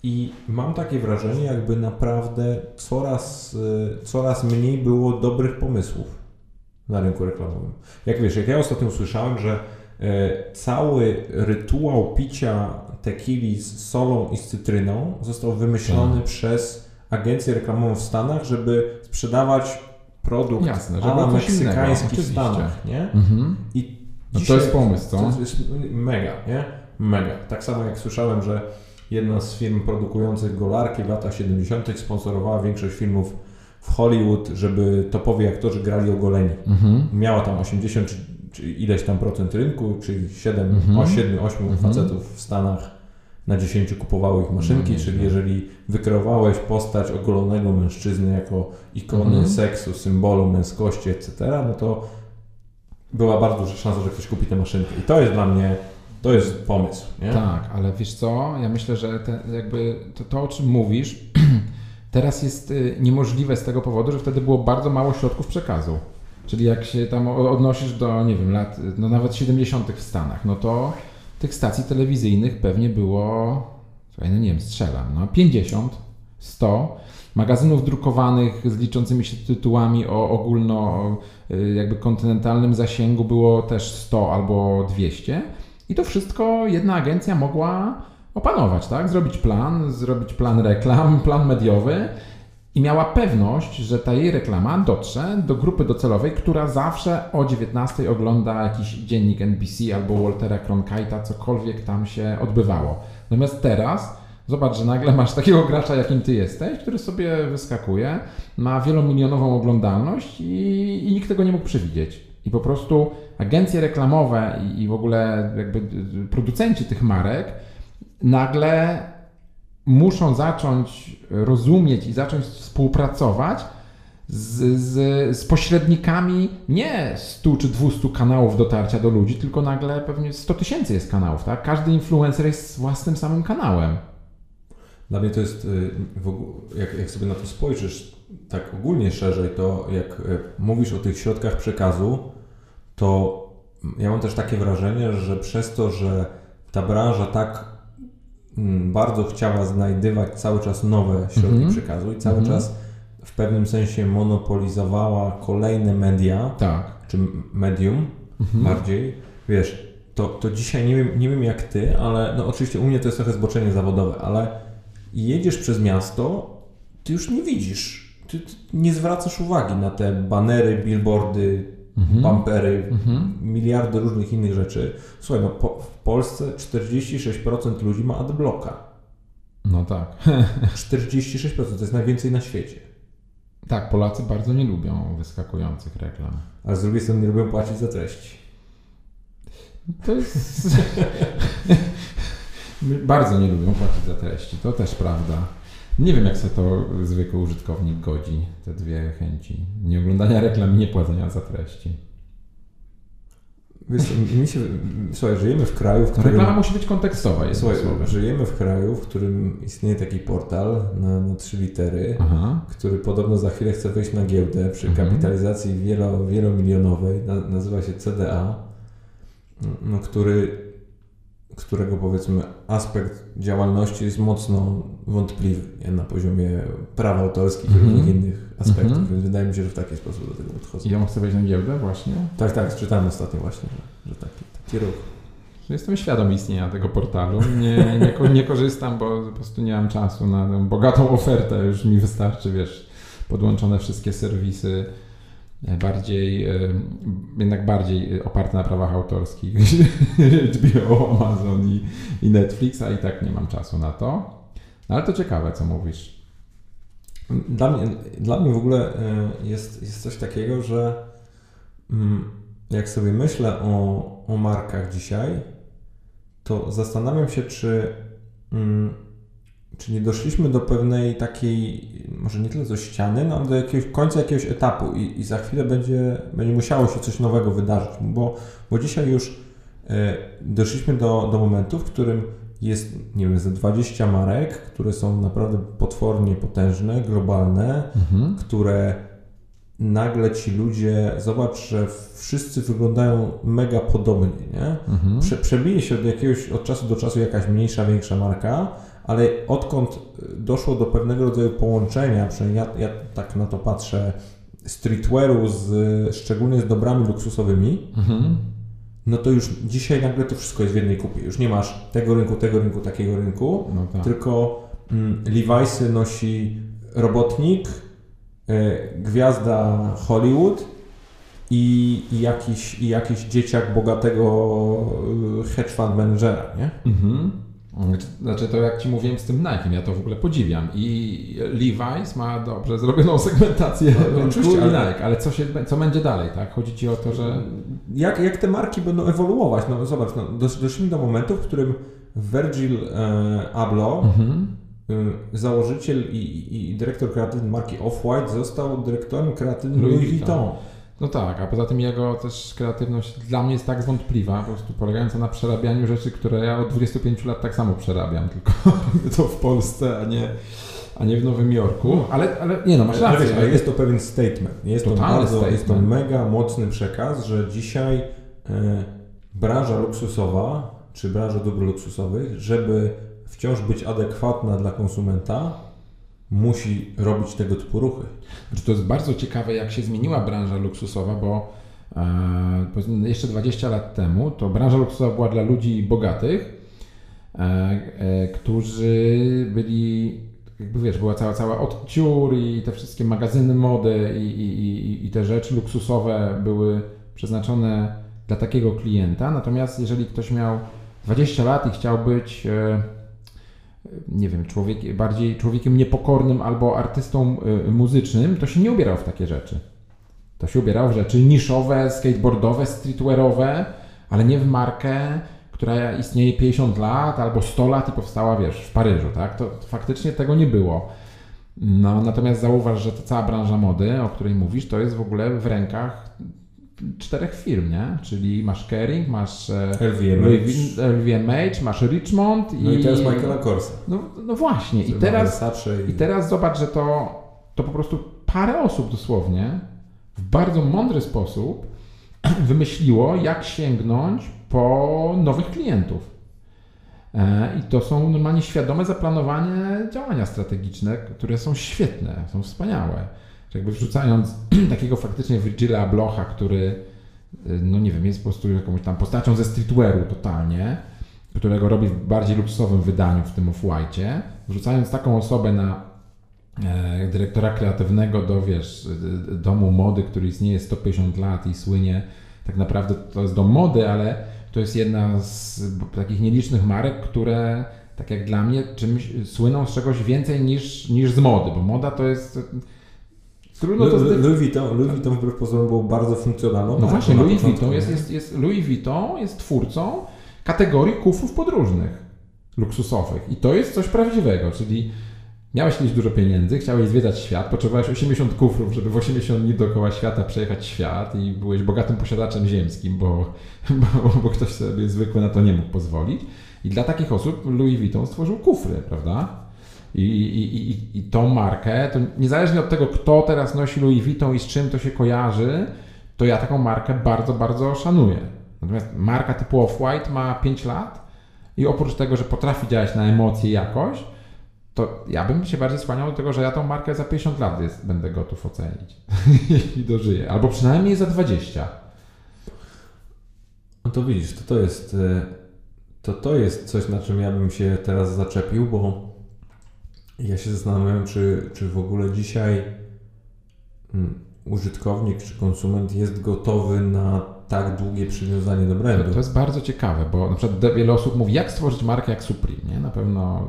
i mam takie wrażenie, jakby naprawdę coraz, y, coraz mniej było dobrych pomysłów na rynku reklamowym. Jak wiesz, jak ja ostatnio usłyszałem, że e, cały rytuał picia tequili z solą i z cytryną został wymyślony tak. przez agencję reklamową w Stanach, żeby sprzedawać produkt Jasne, ala meksykański w Stanach, nie? Mhm. I no to jest pomysł, co? To jest mega, nie? Mega. Tak samo jak słyszałem, że jedna z firm produkujących golarki w latach 70. sponsorowała większość filmów w Hollywood, żeby topowi aktorzy grali ogoleni. Mhm. Miała tam 80 czy, czy, ileś tam procent rynku, czyli 7, mhm. 7 8 mhm. facetów w Stanach na 10 kupowały ich maszynki, no, czyli jeżeli wykreowałeś postać ogolonego mężczyzny jako ikony mhm. seksu, symbolu męskości, etc., no to była bardzo duża szansa, że ktoś kupi tę maszynkę. I to jest dla mnie, to jest pomysł. Nie? Tak, ale wiesz co, ja myślę, że te, jakby to, to, o czym mówisz, teraz jest y, niemożliwe z tego powodu, że wtedy było bardzo mało środków przekazu. Czyli jak się tam odnosisz do, nie wiem, lat, no nawet 70. w Stanach, no to tych stacji telewizyjnych pewnie było, słuchaj, no nie wiem, strzelam, no 50, 100 magazynów drukowanych z liczącymi się tytułami o ogólno y, jakby kontynentalnym zasięgu było też 100 albo 200 i to wszystko jedna agencja mogła opanować, tak? Zrobić plan, zrobić plan reklam, plan mediowy i miała pewność, że ta jej reklama dotrze do grupy docelowej, która zawsze o 19 ogląda jakiś dziennik NBC albo Waltera Cronkite'a, cokolwiek tam się odbywało. Natomiast teraz zobacz, że nagle masz takiego gracza, jakim ty jesteś, który sobie wyskakuje, ma wielomilionową oglądalność i, i nikt tego nie mógł przewidzieć. I po prostu agencje reklamowe i, i w ogóle jakby producenci tych marek nagle muszą zacząć rozumieć i zacząć współpracować z, z, z, pośrednikami nie 100 czy 200 kanałów dotarcia do ludzi, tylko nagle pewnie 100 tysięcy jest kanałów, tak? Każdy influencer jest własnym samym kanałem. Dla mnie to jest, y, jak, jak sobie na to spojrzysz tak ogólnie szerzej, to jak y, mówisz o tych środkach przekazu, to ja mam też takie wrażenie, że przez to, że ta branża tak bardzo chciała znajdywać cały czas nowe środki mm -hmm. przekazu i cały mm -hmm. czas w pewnym sensie monopolizowała kolejne media, tak. czy medium mm -hmm. bardziej. Wiesz, to, to dzisiaj nie wiem, nie wiem jak ty, ale no oczywiście u mnie to jest trochę zboczenie zawodowe, ale jedziesz przez miasto, ty już nie widzisz, ty, ty nie zwracasz uwagi na te banery, billboardy, mhm. bumpery, mhm. miliardy różnych innych rzeczy. Słuchaj, no po, w Polsce 46% ludzi ma adblocka. No tak. 46% to jest najwięcej na świecie. Tak, Polacy bardzo nie lubią wyskakujących reklam. A z drugiej strony nie lubią płacić za treści. To jest... bardzo nie lubią płacić za treści, to też prawda. Nie wiem, jak sobie to zwykły użytkownik godzi, te dwie chęci. Nie oglądania reklam i nie płacenia za treści. Wiesz, mi się, słuchaj, żyjemy w kraju, w którym... Reklama musi być kontekstowa. Jest słuchaj, żyjemy w kraju, w którym istnieje taki portal na, na trzy litery, Aha. który podobno za chwilę chce wejść na giełdę przy mhm. kapitalizacji wielo, wielomilionowej, na, nazywa się CDA, no, który którego powiedzmy aspekt działalności jest mocno wątpliwy nie? na poziomie praw autorskich i mhm. różnych innych aspektów, -hmm. więc wydaje mi się, że w taki sposób do tego podchodzę. I on chce wejść na giełdę właśnie? Tak, tak, czytałem ostatnio właśnie, że, że taki, taki ruch. Jestem świadom istnienia tego portalu. Nie, nie, nie korzystam, bo po prostu nie mam czasu na tę bogatą ofertę. Już mi wystarczy, wiesz, podłączone wszystkie serwisy bardziej, e, jednak bardziej oparte na prawach autorskich HBO, Amazon i, i Netflix, a i tak nie mam czasu na to. No ale to ciekawe, co mówisz. Dla mnie, dla mnie w ogóle e, jest, jest coś takiego, że mm, jak sobie myślę o, o markach dzisiaj, to zastanawiam się, czy, mm, czy nie doszliśmy do pewnej takiej, może nie tyle do ściany, no ale do jakiegoś końca jakiegoś etapu i, i za chwilę będzie, będzie musiało się coś nowego wydarzyć, bo, bo dzisiaj już e, doszliśmy do, do momentu, w którym jest, nie wiem, ze 20 marek, które są naprawdę potwornie potężne, globalne, mhm. które nagle ci ludzie, zobacz, że wszyscy wyglądają mega podobnie, nie? Mhm. Prze, przebije się od jakiegoś, od czasu do czasu jakaś mniejsza, większa marka, ale odkąd doszło do pewnego rodzaju połączenia, przynajmniej ja, ja tak na to patrzę, streetwearu z, szczególnie z dobrami luksusowymi, mhm no to już dzisiaj nagle to wszystko jest w jednej kupie. Już nie masz tego rynku, tego rynku, takiego rynku, no tak. tylko mm, Levi'sy nosi robotnik, y, gwiazda Hollywood i, i, jakiś, i jakiś dzieciak bogatego e, hedge fund managera, nie? Mhm. Znaczy to jak Ci mówiłem z tym Nike, ja to w ogóle podziwiam i Levi's ma dobrze zrobioną segmentację no, no oczywiście, ale, Nike, ale co, się, co będzie dalej, tak? Chodzi Ci o to, że... Jak, jak te marki będą ewoluować? No zobacz, no, doszliśmy do momentu, w którym Virgil e, Abloh mhm. e, założyciel i, i, i, dyrektor kreatywny marki Off-White został dyrektorem kreatywnym Louis, Louis Vuitton. Vuitton. No tak, a poza tym jego też kreatywność dla mnie jest tak zwątpliwa, po prostu polegająca na przerabianiu rzeczy, które ja od 25 lat tak samo przerabiam, tylko to w Polsce, a nie, a nie w Nowym Jorku. Ale, ale nie no, masz rację. Ale jest to pewien statement. Jest to, bardzo, statement. jest to mega mocny przekaz, że dzisiaj e, branża luksusowa, czy branża dóbr luksusowych, żeby wciąż być adekwatna dla konsumenta, musi robić tego typu ruchy. Znaczy, to jest bardzo ciekawe, jak się zmieniła branża luksusowa, bo e, jeszcze 20 lat temu to branża luksusowa była dla ludzi bogatych, e, e, którzy byli, jakby wiesz, była cała, cała odciur i te wszystkie magazyny mody i, i, i te rzeczy luksusowe były przeznaczone dla takiego klienta. Natomiast jeżeli ktoś miał 20 lat i chciał być nie wiem, człowiek, bardziej człowiekiem niepokornym albo artystą y, muzycznym, to się nie ubierał w takie rzeczy. To się ubierał w rzeczy niszowe, skateboardowe, streetwearowe, ale nie w markę, która istnieje 50 lat albo 100 lat i powstała, wiesz, w Paryżu, tak? To, faktycznie tego nie było. No, natomiast zauważ, że ta cała branża mody, o której mówisz, to jest w ogóle w rękach czterech firm, nie? Czyli masz Kering, masz LVMH, LVMH masz Richmond no i, i teraz Michaela Korsa. No, no właśnie i teraz, i... i teraz zobacz, że to, to po prostu parę osób dosłownie w bardzo mądry sposób wymyśliło, jak sięgnąć po nowych klientów. E, I to są normalnie świadome zaplanowane działania strategiczne, które są świetne, są wspaniałe jakby wrzucając takiego faktycznie Virgila Blocha, który, y, no nie wiem, jest po prostu jakąś tam postacią ze streetwearu totalnie, którego robi w bardziej luksusowym wydaniu, w tym Off-White'ie, wrzucając taką osobę na e, dyrektora kreatywnego do, wiesz, domu mody, który istnieje 150 lat i słynie, tak naprawdę to jest dom mody, ale to jest jedna z takich nielicznych marek, które tak jak dla mnie czymś słyną z czegoś więcej niż, niż z mody, bo moda to jest Trudno to Louis, Louis Vuitton, Louis Vuitton wbrew pozorom był bardzo funkcjonalną. No właśnie, Louis Vuitton jest, jest, jest, Louis Vuitton jest twórcą kategorii kufrów podróżnych, luksusowych. I to jest coś prawdziwego, czyli miałeś kiedyś dużo pieniędzy, chciałeś zwiedzać świat, potrzebowałeś 80 kufrów, żeby w 80 dni dookoła świata przejechać świat i byłeś bogatym posiadaczem ziemskim, bo, bo, bo ktoś sobie zwykły na to nie mógł pozwolić. I dla takich osób Louis Vuitton stworzył kufry, prawda? I, i, i, i tą markę, to niezależnie od tego, kto teraz nosi Louis Vuitton i z czym to się kojarzy, to ja taką markę bardzo, bardzo szanuję. Natomiast marka typu Off-White ma 5 lat i oprócz tego, że potrafi działać na emocje jakoś, to ja bym się bardziej skłaniał do tego, że ja tą markę za 50 lat jest, będę gotów ocenić, jeśli dożyję. Albo przynajmniej za 20. No to widzisz, to, to jest e, to, to jest coś, na czym ja bym się teraz zaczepił, bo ja się zastanawiam, czy, czy w ogóle dzisiaj hmm, użytkownik czy konsument jest gotowy na tak długie przywiązanie do brandu. To jest bardzo ciekawe, bo na przykład wiele osób mówi, jak stworzyć markę jak Supreme, nie? Na pewno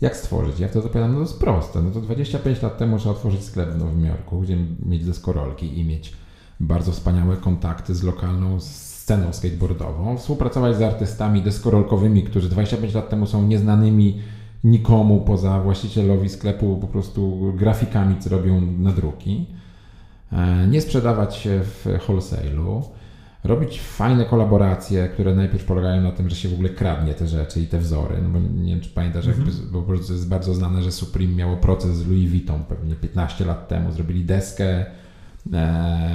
Jak stworzyć? Ja wtedy odpowiadam, no to jest proste. No to 25 lat temu trzeba otworzyć sklep w Nowym Jorku, gdzie mieć deskorolki i mieć bardzo wspaniałe kontakty z lokalną sceną skateboardową, współpracować z artystami deskorolkowymi, którzy 25 lat temu są nieznanymi nikomu poza właścicielowi sklepu, po prostu grafikami, co robią nadruki. E, nie sprzedawać się w wholesale'u, robić fajne kolaboracje, które najpierw polegają na tym, że się w ogóle kradnie te rzeczy i te wzory. No bo nie wiem, czy pamiętasz, jakby, bo po jest bardzo znane, że Supreme miało proces z Louis Vuitton pewnie 15 lat temu. Zrobili deskę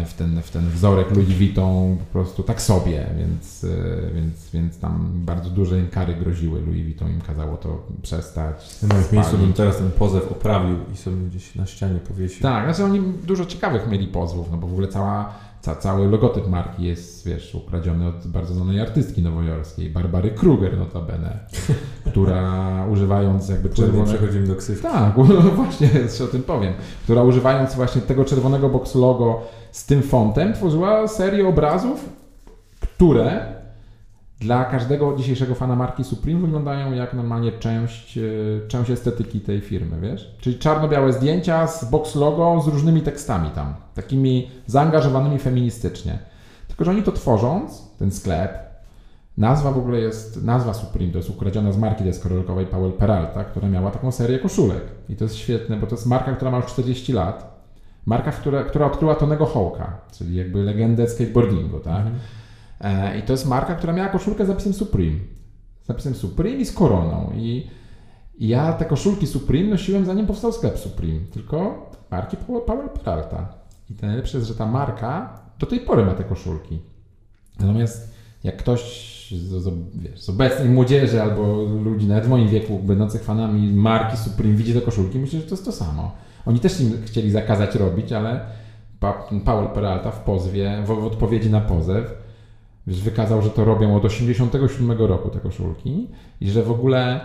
w ten, w ten wzorek Louis po prostu tak sobie, więc, e, więc, więc tam bardzo duże im kary groziły. Louis Vuitton im kazało to przestać. W moim miejscu bym teraz ten pozew oprawił i sobie gdzieś na ścianie powiesił. Tak, znaczy oni dużo ciekawych mieli pozwów, no bo w ogóle cała ca, cały logotyp marki jest, wiesz, ukradziony od bardzo znanej artystki nowojorskiej, Barbary Kruger notabene, która używając jakby czerwonego... przechodzimy do ksywki. Tak, właśnie jeszcze o tym powiem. Która używając właśnie tego czerwonego box logo z tym fontem tworzyła serię obrazów, które dla każdego dzisiejszego fana marki Supreme wyglądają jak normalnie część, e, część estetyki tej firmy, wiesz? Czyli czarno-białe zdjęcia z box logo z różnymi tekstami tam, takimi zaangażowanymi feministycznie. Tylko, że oni to tworząc, ten sklep, nazwa w ogóle jest, nazwa Supreme to jest ukradziona z marki deskorolkowej Powell Peralta, która miała taką serię koszulek. I to jest świetne, bo to jest marka, która ma już 40 lat. Marka, która, która odkryła Tonego Hołka, czyli jakby legendę skateboardingu, tak? Mhm. E, I to jest marka, która miała koszulkę z zapisem Supreme. Z zapisem Supreme i z koroną. I, ja te koszulki Supreme nosiłem zanim powstał sklep Supreme, tylko marki Power Peralta. I to najlepsze jest, że ta marka do tej pory ma te koszulki. Natomiast jak ktoś z, z, wiesz, z obecnej młodzieży albo ludzi nawet w moim wieku będących fanami marki Supreme widzi te koszulki, myślę, że to jest to samo. Oni też im chcieli zakazać robić, ale pa, Peralta w pozwie, w, w odpowiedzi na pozew wykazał, że to robią od 87 roku te koszulki i że w ogóle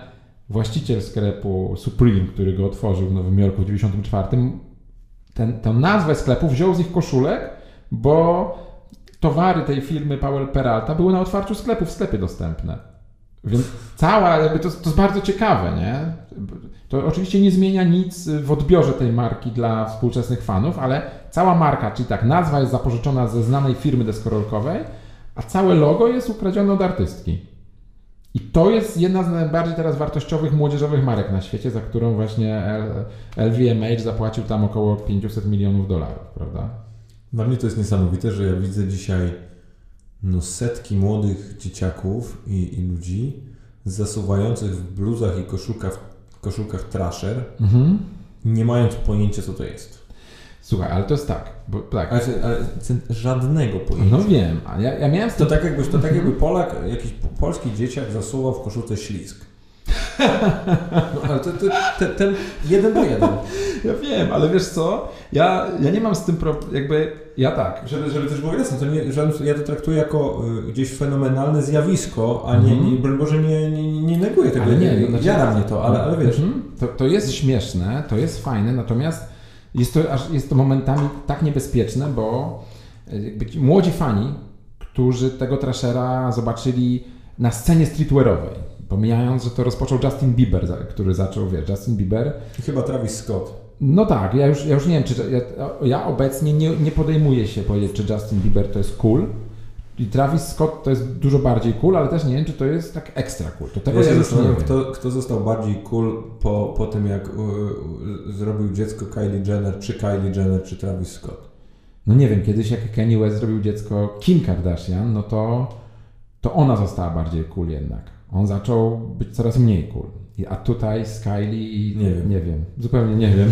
właściciel sklepu Supreme, który go otworzył w Nowym Jorku w 94, ten, tę nazwę sklepu wziął z ich koszulek, bo towary tej firmy Powell Peralta były na otwarciu sklepu w sklepie dostępne. Więc cała, jakby to, to jest bardzo ciekawe, nie? To oczywiście nie zmienia nic w odbiorze tej marki dla współczesnych fanów, ale cała marka, czyli tak, nazwa jest zapożyczona ze znanej firmy deskorolkowej, a całe logo jest ukradzione od artystki. I to jest jedna z najbardziej teraz wartościowych młodzieżowych marek na świecie, za którą właśnie LVMH zapłacił tam około 500 milionów dolarów, prawda? Dla mnie to jest niesamowite, że ja widzę dzisiaj no, setki młodych dzieciaków i, i ludzi zasuwających w bluzach i koszulkach, koszulkach trasher, mhm. nie mając pojęcia, co to jest. Słuchaj, ale to jest tak. Bo, tak. Ale, ale żadnego pojęcia. No wiem, a ja, ja miałem... To tak, jakbyś, to tak jakby Polak, jakiś polski dzieciak zasuwał w koszulce ślisk. No ale to, to, ten jeden do jeden. Ja wiem, ale wiesz co? Ja, ja nie mam z tym problemu, jakby ja tak. Żeby, żeby też było jasne, to nie, ja to traktuję jako y, gdzieś fenomenalne zjawisko, a nie, mm nie broń Boże, nie, nie, nie neguję tego. Ale nie, nie znaczy, mnie to, ale, ale wiesz. Mm -hmm. to, to jest śmieszne, to jest fajne, natomiast jest to, jest to momentami tak niebezpieczne, bo e, młodzi fani, którzy tego trashera zobaczyli na scenie streetwearowej, pomijając, że to rozpoczął Justin Bieber, który zaczął, wiesz, Justin Bieber. I chyba Travis Scott. No tak, ja już, ja już nie wiem, czy ja, ja obecnie nie, nie podejmuję się powiedzieć, czy Justin Bieber to jest cool, i Travis Scott to jest dużo bardziej cool, ale też nie wiem, czy to jest tak ekstra cool. To tego ja, nie wiem. Kto, kto został bardziej cool po, po tym, jak y, zrobił dziecko Kylie Jenner, czy Kylie Jenner, czy Travis Scott? No nie wiem, kiedyś jak Kanye West zrobił dziecko Kim Kardashian, no to, to ona została bardziej cool jednak. On zaczął być coraz mniej cool. A tutaj z Kylie nie wiem. nie wiem, zupełnie nie wiem.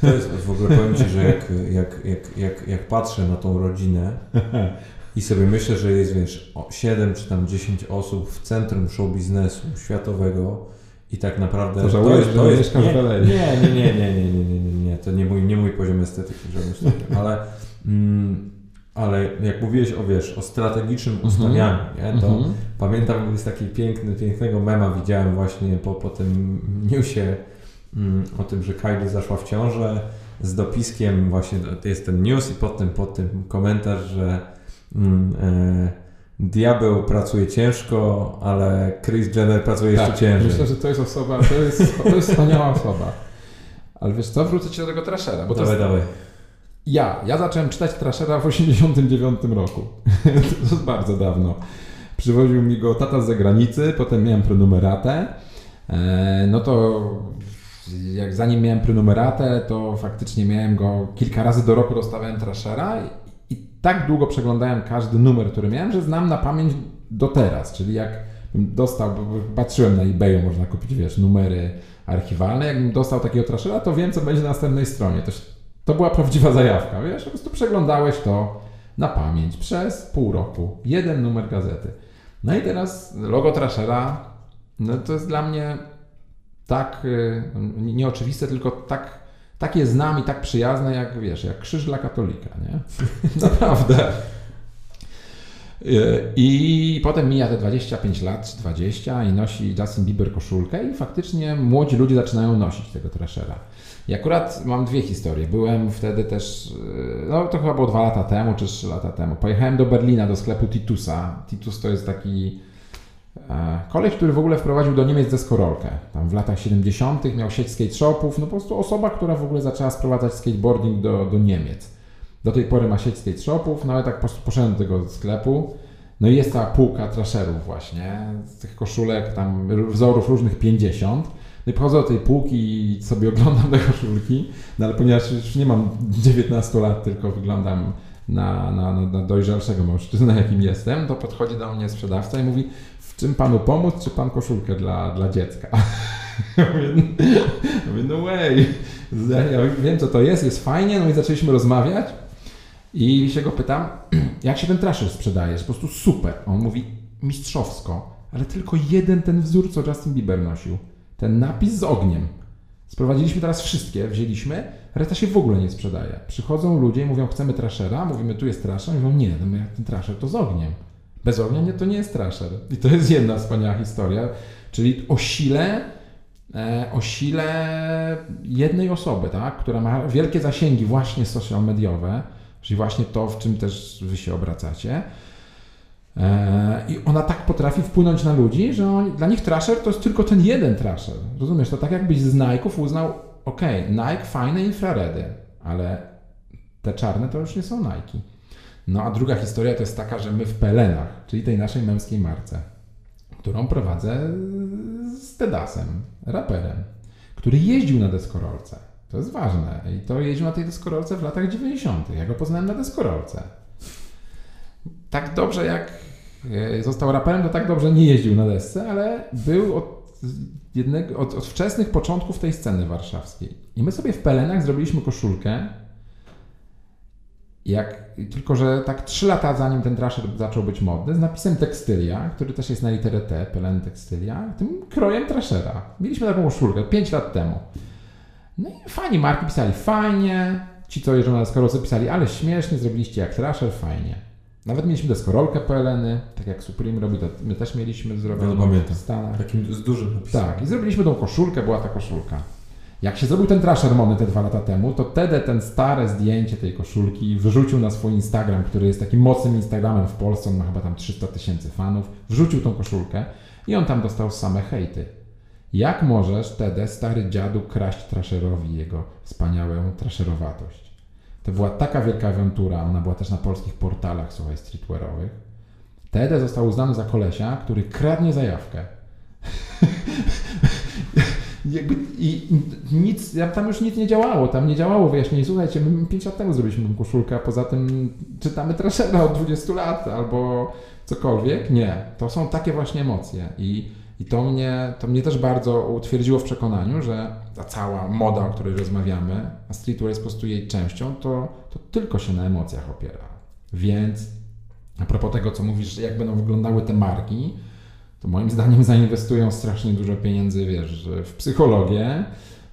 To jest w ogóle powiem Ci, że jak, jak, jak, jak, jak patrzę na tą rodzinę, i sobie myślę, że jest, wiesz, 7 czy tam 10 osób w centrum show biznesu światowego i tak naprawdę... To żałujesz, to jest, to jest, nie, nie, nie, nie, nie, nie, nie, nie, nie, nie, to nie mój, nie mój poziom estetyki, że myślę, ale, mm, ale jak mówiłeś o, wiesz, o strategicznym mhm. ustawianiu, nie, to mm -hmm. pamiętam, jest taki piękny, pięknego mema widziałem właśnie po, po tym newsie mm, o tym, że Kylie zaszła w ciążę z dopiskiem właśnie, jest ten news i pod tym, pod tym komentarz, że Mm, diabeł pracuje ciężko, ale Chris Jenner pracuje tak, jeszcze ciężej. Myślę, że to jest osoba, to jest, to jest wspaniała osoba. Ale wiesz co, wrócę ci do tego Trashera. Bo dawaj, to jest, dawaj. Ja, ja zacząłem czytać Trashera w 89 roku. to jest bardzo dawno. Przywoził mi go tata z zagranicy, potem miałem prenumeratę. E, no to jak zanim miałem prenumeratę, to faktycznie miałem go kilka razy do roku dostawałem Trashera tak długo przeglądałem każdy numer, który miałem, że znam na pamięć do teraz. Czyli jak dostał, patrzyłem na eBayu, można kupić, wiesz, numery archiwalne. Jakbym dostał takiego Trashera, to wiem, co będzie na następnej stronie. To, to była prawdziwa zajawka, wiesz? Po prostu przeglądałeś to na pamięć przez pół roku. Jeden numer gazety. No i teraz logo Trashera, no to jest dla mnie tak y, nieoczywiste, tylko tak, takie znam i tak przyjazne, jak wiesz, jak krzyż dla katolika, nie? Naprawdę. Y, I potem mija te 25 lat, czy 20 i nosi Justin Bieber koszulkę i faktycznie młodzi ludzie zaczynają nosić tego Trashera. I akurat mam dwie historie. Byłem wtedy też, y, no to chyba było dwa lata temu, czy trzy lata temu. Pojechałem do Berlina, do sklepu Titusa. Titus to jest taki e, koleś, który w ogóle wprowadził do Niemiec deskorolkę. Tam w latach 70. miał sieć skate shopów, no po prostu osoba, która w ogóle zaczęła sprowadzać skateboarding do, do Niemiec. Do tej pory ma sieć skate shopów, no ale tak poszedłem do tego sklepu. No i jest ta półka trasherów właśnie, z tych koszulek, tam wzorów różnych 50. No i podchodzę do tej półki i sobie oglądam te koszulki, no ale ponieważ już nie mam 19 lat, tylko wyglądam na, na, na dojrzalszego mężczyznę, jakim jestem, to podchodzi do mnie sprzedawca i mówi, czym panu pomóc, czy pan koszulkę dla, dla dziecka? Ja mówię, no way, ja wiem co to jest, jest fajnie, no i zaczęliśmy rozmawiać i się go pytam, jak się ten trasher sprzedaje, po prostu super. On mówi, mistrzowsko, ale tylko jeden ten wzór, co Justin Bieber nosił ten napis z ogniem. Sprowadziliśmy teraz wszystkie, wzięliśmy, reszta się w ogóle nie sprzedaje. Przychodzą ludzie i mówią, chcemy trashera, mówimy, tu jest trasher, mówią, nie, no ten trasher to z ogniem. Bez ognia to nie jest trasher. I to jest jedna wspaniała historia, czyli o sile, e, o sile jednej osoby, tak, która ma wielkie zasięgi właśnie social mediowe, czyli właśnie to, w czym też wy się obracacie, E, I ona tak potrafi wpłynąć na ludzi, że oni, dla nich trasher to jest tylko ten jeden trasher. Rozumiesz? To tak jakbyś z Nike'ów uznał, ok, Nike fajne infraredy, ale te czarne to już nie są Nike. No a druga historia to jest taka, że my w Pelenach, czyli tej naszej męskiej marce, którą prowadzę z Tedasem, raperem, który jeździł na deskorolce. To jest ważne. I to jeździł na tej deskorolce w latach 90. Ja go poznałem na deskorolce tak dobrze jak e, został raperem, to tak dobrze nie jeździł na desce, ale był od, jednego, od, od wczesnych początków tej sceny warszawskiej. I my sobie w Pelenach zrobiliśmy koszulkę, jak, tylko że tak trzy lata zanim ten trasher zaczął być modny, z napisem tekstylia, który też jest na literę T, Pelen tekstylia, tym krojem trashera. Mieliśmy taką koszulkę pięć lat temu. No i fani marki pisali fajnie, ci co jeżdżą na deskorolce pisali, ale śmiesznie, zrobiliście jak trasher, fajnie. Nawet mieliśmy deskorolkę PLN-y, tak jak Supreme robi, to my też mieliśmy zrobioną no, w Stanach. Takim z dużym napisem. Tak, i zrobiliśmy tą koszulkę, była ta koszulka. Jak się zrobił ten Trasher te dwa lata temu, to wtedy ten stare zdjęcie tej koszulki wyrzucił na swój Instagram, który jest takim mocnym Instagramem w Polsce, on ma chyba tam 300 tysięcy fanów, wrzucił tą koszulkę i on tam dostał same hejty. Jak możesz wtedy, stary dziadu, kraść Trasherowi jego wspaniałą trasherowatość? To była taka wielka awantura, ona była też na polskich portalach, słuchaj, streetwearowych. Tede został uznany za kolesia, który kradnie zajawkę. Jakby, I nic, tam już nic nie działało, tam nie działało wyjaśnienie. Słuchajcie, my 5 lat temu zrobiliśmy koszulkę, a poza tym czytamy Trashera od 20 lat albo cokolwiek. Nie, to są takie właśnie emocje i i to mnie, to mnie też bardzo utwierdziło w przekonaniu, że ta cała moda, o której rozmawiamy, a streetwear jest po prostu jej częścią, to, to tylko się na emocjach opiera. Więc a propos tego, co mówisz, jak będą wyglądały te marki, to moim zdaniem zainwestują strasznie dużo pieniędzy, wiesz, w psychologię,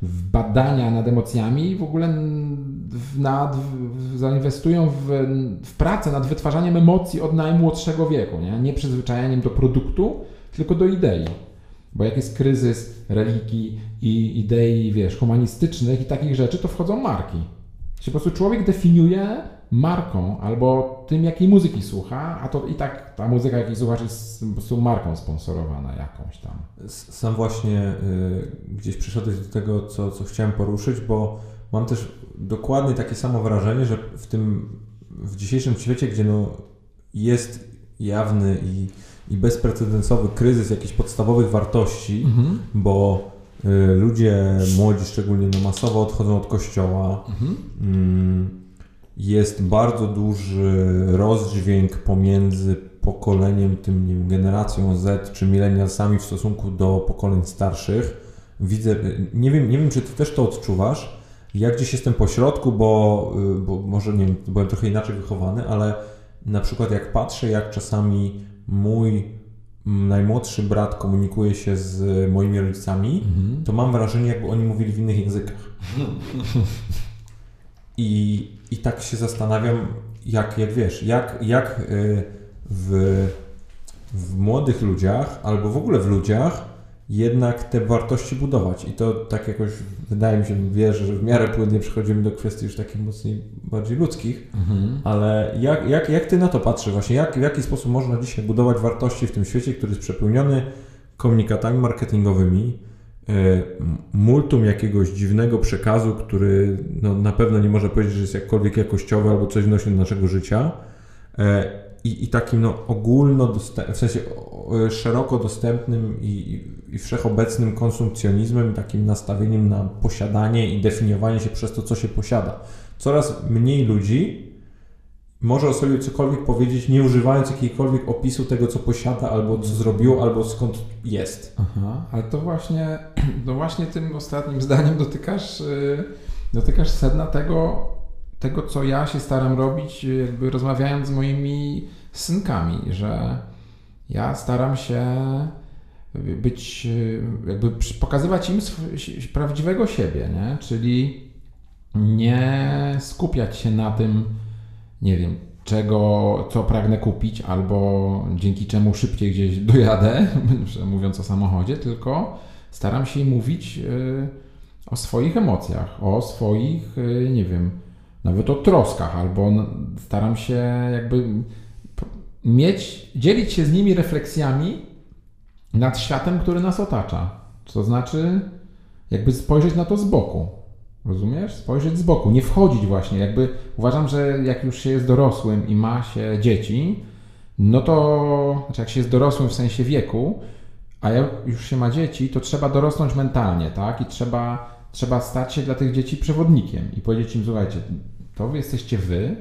w badania nad emocjami i w ogóle nad, zainwestują w, w pracę nad wytwarzaniem emocji od najmłodszego wieku, nie, nie przyzwyczajaniem do produktu, tylko do idei. Bo jak jest kryzys religii i idei, wiesz, humanistycznych i takich rzeczy, to wchodzą marki. Się po prostu człowiek definiuje marką albo tym, jakiej muzyki słucha, a to i tak ta muzyka, jakiej słuchasz, jest po prostu marką sponsorowana jakąś tam. Sam właśnie y, gdzieś przyszedłeś do tego, co, co chciałem poruszyć, bo mam też dokładnie takie samo wrażenie, że w tym w dzisiejszym świecie, gdzie no jest jawny i, i bezprecedensowy kryzys jakichś podstawowych wartości, mhm. bo y, ludzie młodzi szczególnie no, masowo odchodzą od kościoła. Mhm. Y, jest bardzo duży rozdźwięk pomiędzy pokoleniem, tym nie wiem, generacją Z czy milenialsami w stosunku do pokoleń starszych. Widzę, nie wiem, nie wiem, czy ty też to odczuwasz. Ja gdzieś jestem po środku, bo, bo może nie wiem, byłem trochę inaczej wychowany, ale na przykład jak patrzę, jak czasami mój najmłodszy brat komunikuje się z moimi rodzicami, mhm. to mam wrażenie, jakby oni mówili w innych językach. I, I tak się zastanawiam, jak, jak wiesz, jak, jak y, w, w młodych ludziach albo w ogóle w ludziach jednak te wartości budować. I to tak jakoś wydaje mi się, wierzę, że w miarę płynnie przechodzimy do kwestii już takich mocniej, bardziej ludzkich, mhm. ale jak, jak, jak ty na to patrzysz właśnie? Jak, w jaki sposób można dzisiaj budować wartości w tym świecie, który jest przepełniony komunikatami marketingowymi, multum jakiegoś dziwnego przekazu, który no, na pewno nie można powiedzieć, że jest jakkolwiek jakościowy albo coś wnosi do naszego życia e, i, i takim no, ogólno w sensie szeroko dostępnym i, i wszechobecnym konsumpcjonizmem, takim nastawieniem na posiadanie i definiowanie się przez to, co się posiada. Coraz mniej ludzi może o sobie cokolwiek powiedzieć, nie używając jakiegokolwiek opisu tego, co posiada, albo co zrobiło, albo skąd jest. Aha, ale to właśnie, no właśnie tym ostatnim zdaniem dotykasz, y, dotykasz sedna tego, tego, co ja się staram robić, jakby rozmawiając z moimi synkami, że ja staram się być, jakby pokazywać im prawdziwego siebie, nie? czyli nie skupiać się na tym, nie wiem, czego, co pragnę kupić, albo dzięki czemu szybciej gdzieś dojadę, mówiąc o samochodzie, tylko staram się mówić y, o swoich emocjach, o swoich, y, nie wiem, nawet o troskach, albo staram się jakby mieć, dzielić się z nimi refleksjami nad światem, który nas otacza. To znaczy, jakby spojrzeć na to z boku. Rozumiesz? Spojrzeć z boku, nie wchodzić właśnie. Jakby uważam, że jak już się jest dorosłym i ma się dzieci, no to, znaczy jak się jest dorosłym w sensie wieku, a jak już się ma dzieci, to trzeba dorosnąć mentalnie, tak? I trzeba, trzeba stać się dla tych dzieci przewodnikiem i powiedzieć im, słuchajcie, to wy jesteście wy,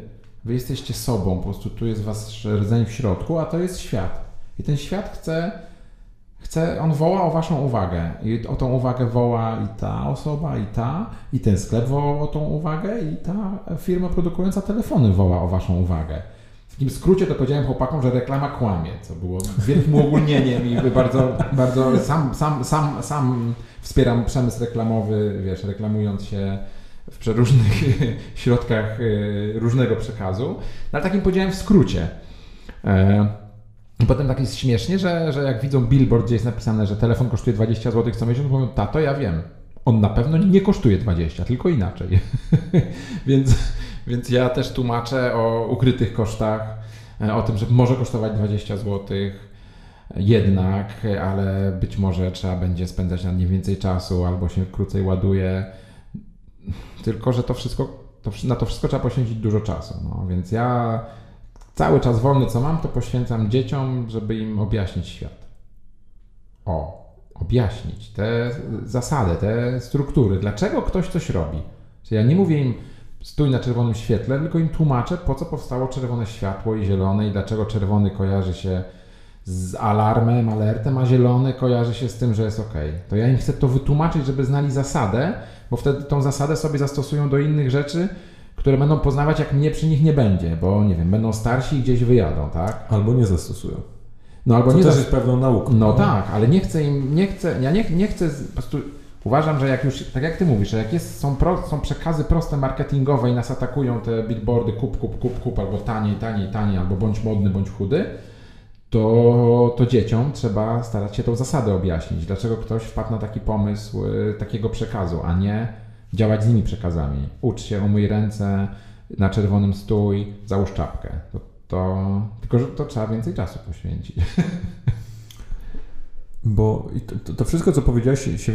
wy jesteście sobą, po prostu tu jest wasz rdzeń w środku, a to jest świat. I ten świat chce chce, on woła o waszą uwagę i o tą uwagę woła i ta osoba, i ta, i ten sklep woła o tą uwagę i ta firma produkująca telefony woła o waszą uwagę. W takim skrócie to powiedziałem chłopakom, że reklama kłamie, co było wielkim uogólnieniem i bardzo, bardzo sam, sam, sam, sam wspieram przemysł reklamowy, wiesz, reklamując się w przeróżnych środkach y, różnego przekazu, no, ale takim powiedziałem w skrócie. E, i potem tak jest śmiesznie, że, że jak widzą billboard, gdzie jest napisane, że telefon kosztuje 20 zł co miesiąc, mówią, tato, ja wiem. On na pewno nie kosztuje 20, tylko inaczej. więc, więc ja też tłumaczę o ukrytych kosztach, e, o tym, że może kosztować 20 zł jednak, ale być może trzeba będzie spędzać na nie więcej czasu albo się krócej ładuje. Tylko, że to wszystko, to, na to wszystko trzeba poświęcić dużo czasu. No, więc ja Cały czas wolny, co mam, to poświęcam dzieciom, żeby im objaśnić świat. O, objaśnić te zasady, te struktury, dlaczego ktoś coś robi. Czyli ja nie mówię im, stój na czerwonym świetle, tylko im tłumaczę, po co powstało czerwone światło i zielone i dlaczego czerwony kojarzy się z alarmem, alertem, a zielony kojarzy się z tym, że jest ok. To ja im chcę to wytłumaczyć, żeby znali zasadę, bo wtedy tą zasadę sobie zastosują do innych rzeczy, które będą poznawać, jak mnie przy nich nie będzie, bo nie wiem, będą starsi i gdzieś wyjadą, tak? Albo nie zastosują. No albo nie też jest pewną nauką. No, no tak, ale nie chcę im, nie chcę, ja nie, nie chcę, po prostu uważam, że jak już, tak jak ty mówisz, że jak jest, są, pro, są przekazy proste marketingowe i nas atakują te billboardy kup, kup, kup, kup, albo taniej, taniej, taniej, albo bądź modny, bądź chudy, to, to dzieciom trzeba starać się tą zasadę objaśnić. Dlaczego ktoś wpadł na taki pomysł y, takiego przekazu, a nie działać z nimi przekazami. Ucz się, umyj ręce, na czerwonym stój, załóż czapkę. To, to, tylko, że to trzeba więcej czasu poświęcić. Bo to, to, wszystko, co powiedziałeś, się,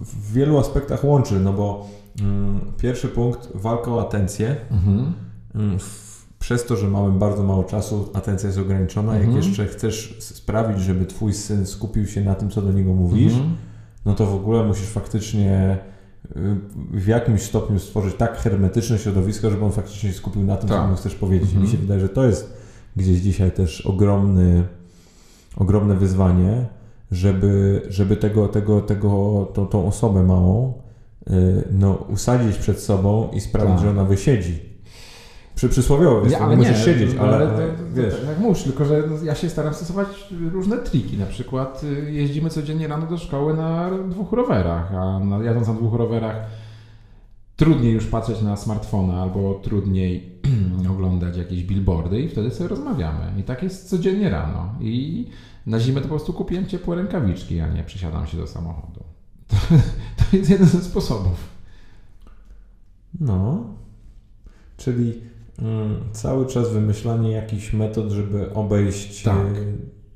w, wielu aspektach łączy, no bo mm, pierwszy punkt, walka o atencję. Mhm. Mm, przez to, że mamy bardzo mało czasu, atencja jest ograniczona. Mhm. Jak jeszcze chcesz sprawić, żeby twój syn skupił się na tym, co do niego mówisz, mhm. no to w ogóle musisz faktycznie w jakimś stopniu stworzyć tak hermetyczne środowisko, żeby on faktycznie się skupił na tym, tak. co mu chcesz powiedzieć. Mhm. Mi się wydaje, że to jest gdzieś dzisiaj też ogromny, ogromne wyzwanie, żeby, żeby tego, tego, tego, tą, tą osobę małą y, no, usadzić przed sobą i sprawić, tak. że ona wysiedzi przy przysłowiowo, nie, ale musisz nie, siedzieć, ale, ale to, wiesz. To, tak jak mówisz, tylko że ja się staram stosować różne triki. Na przykład y, jeździmy codziennie rano do szkoły na dwóch rowerach, a jadąc na dwóch rowerach trudniej już patrzeć na smartfona albo trudniej oglądać jakieś billboardy i wtedy sobie rozmawiamy. I tak jest codziennie rano. I na zimę to po prostu kupiłem ciepłe rękawiczki, a nie przysiadam się do samochodu. To, to jest jeden ze sposobów. No, czyli cały czas wymyślanie jakichś metod, żeby obejść tak. E,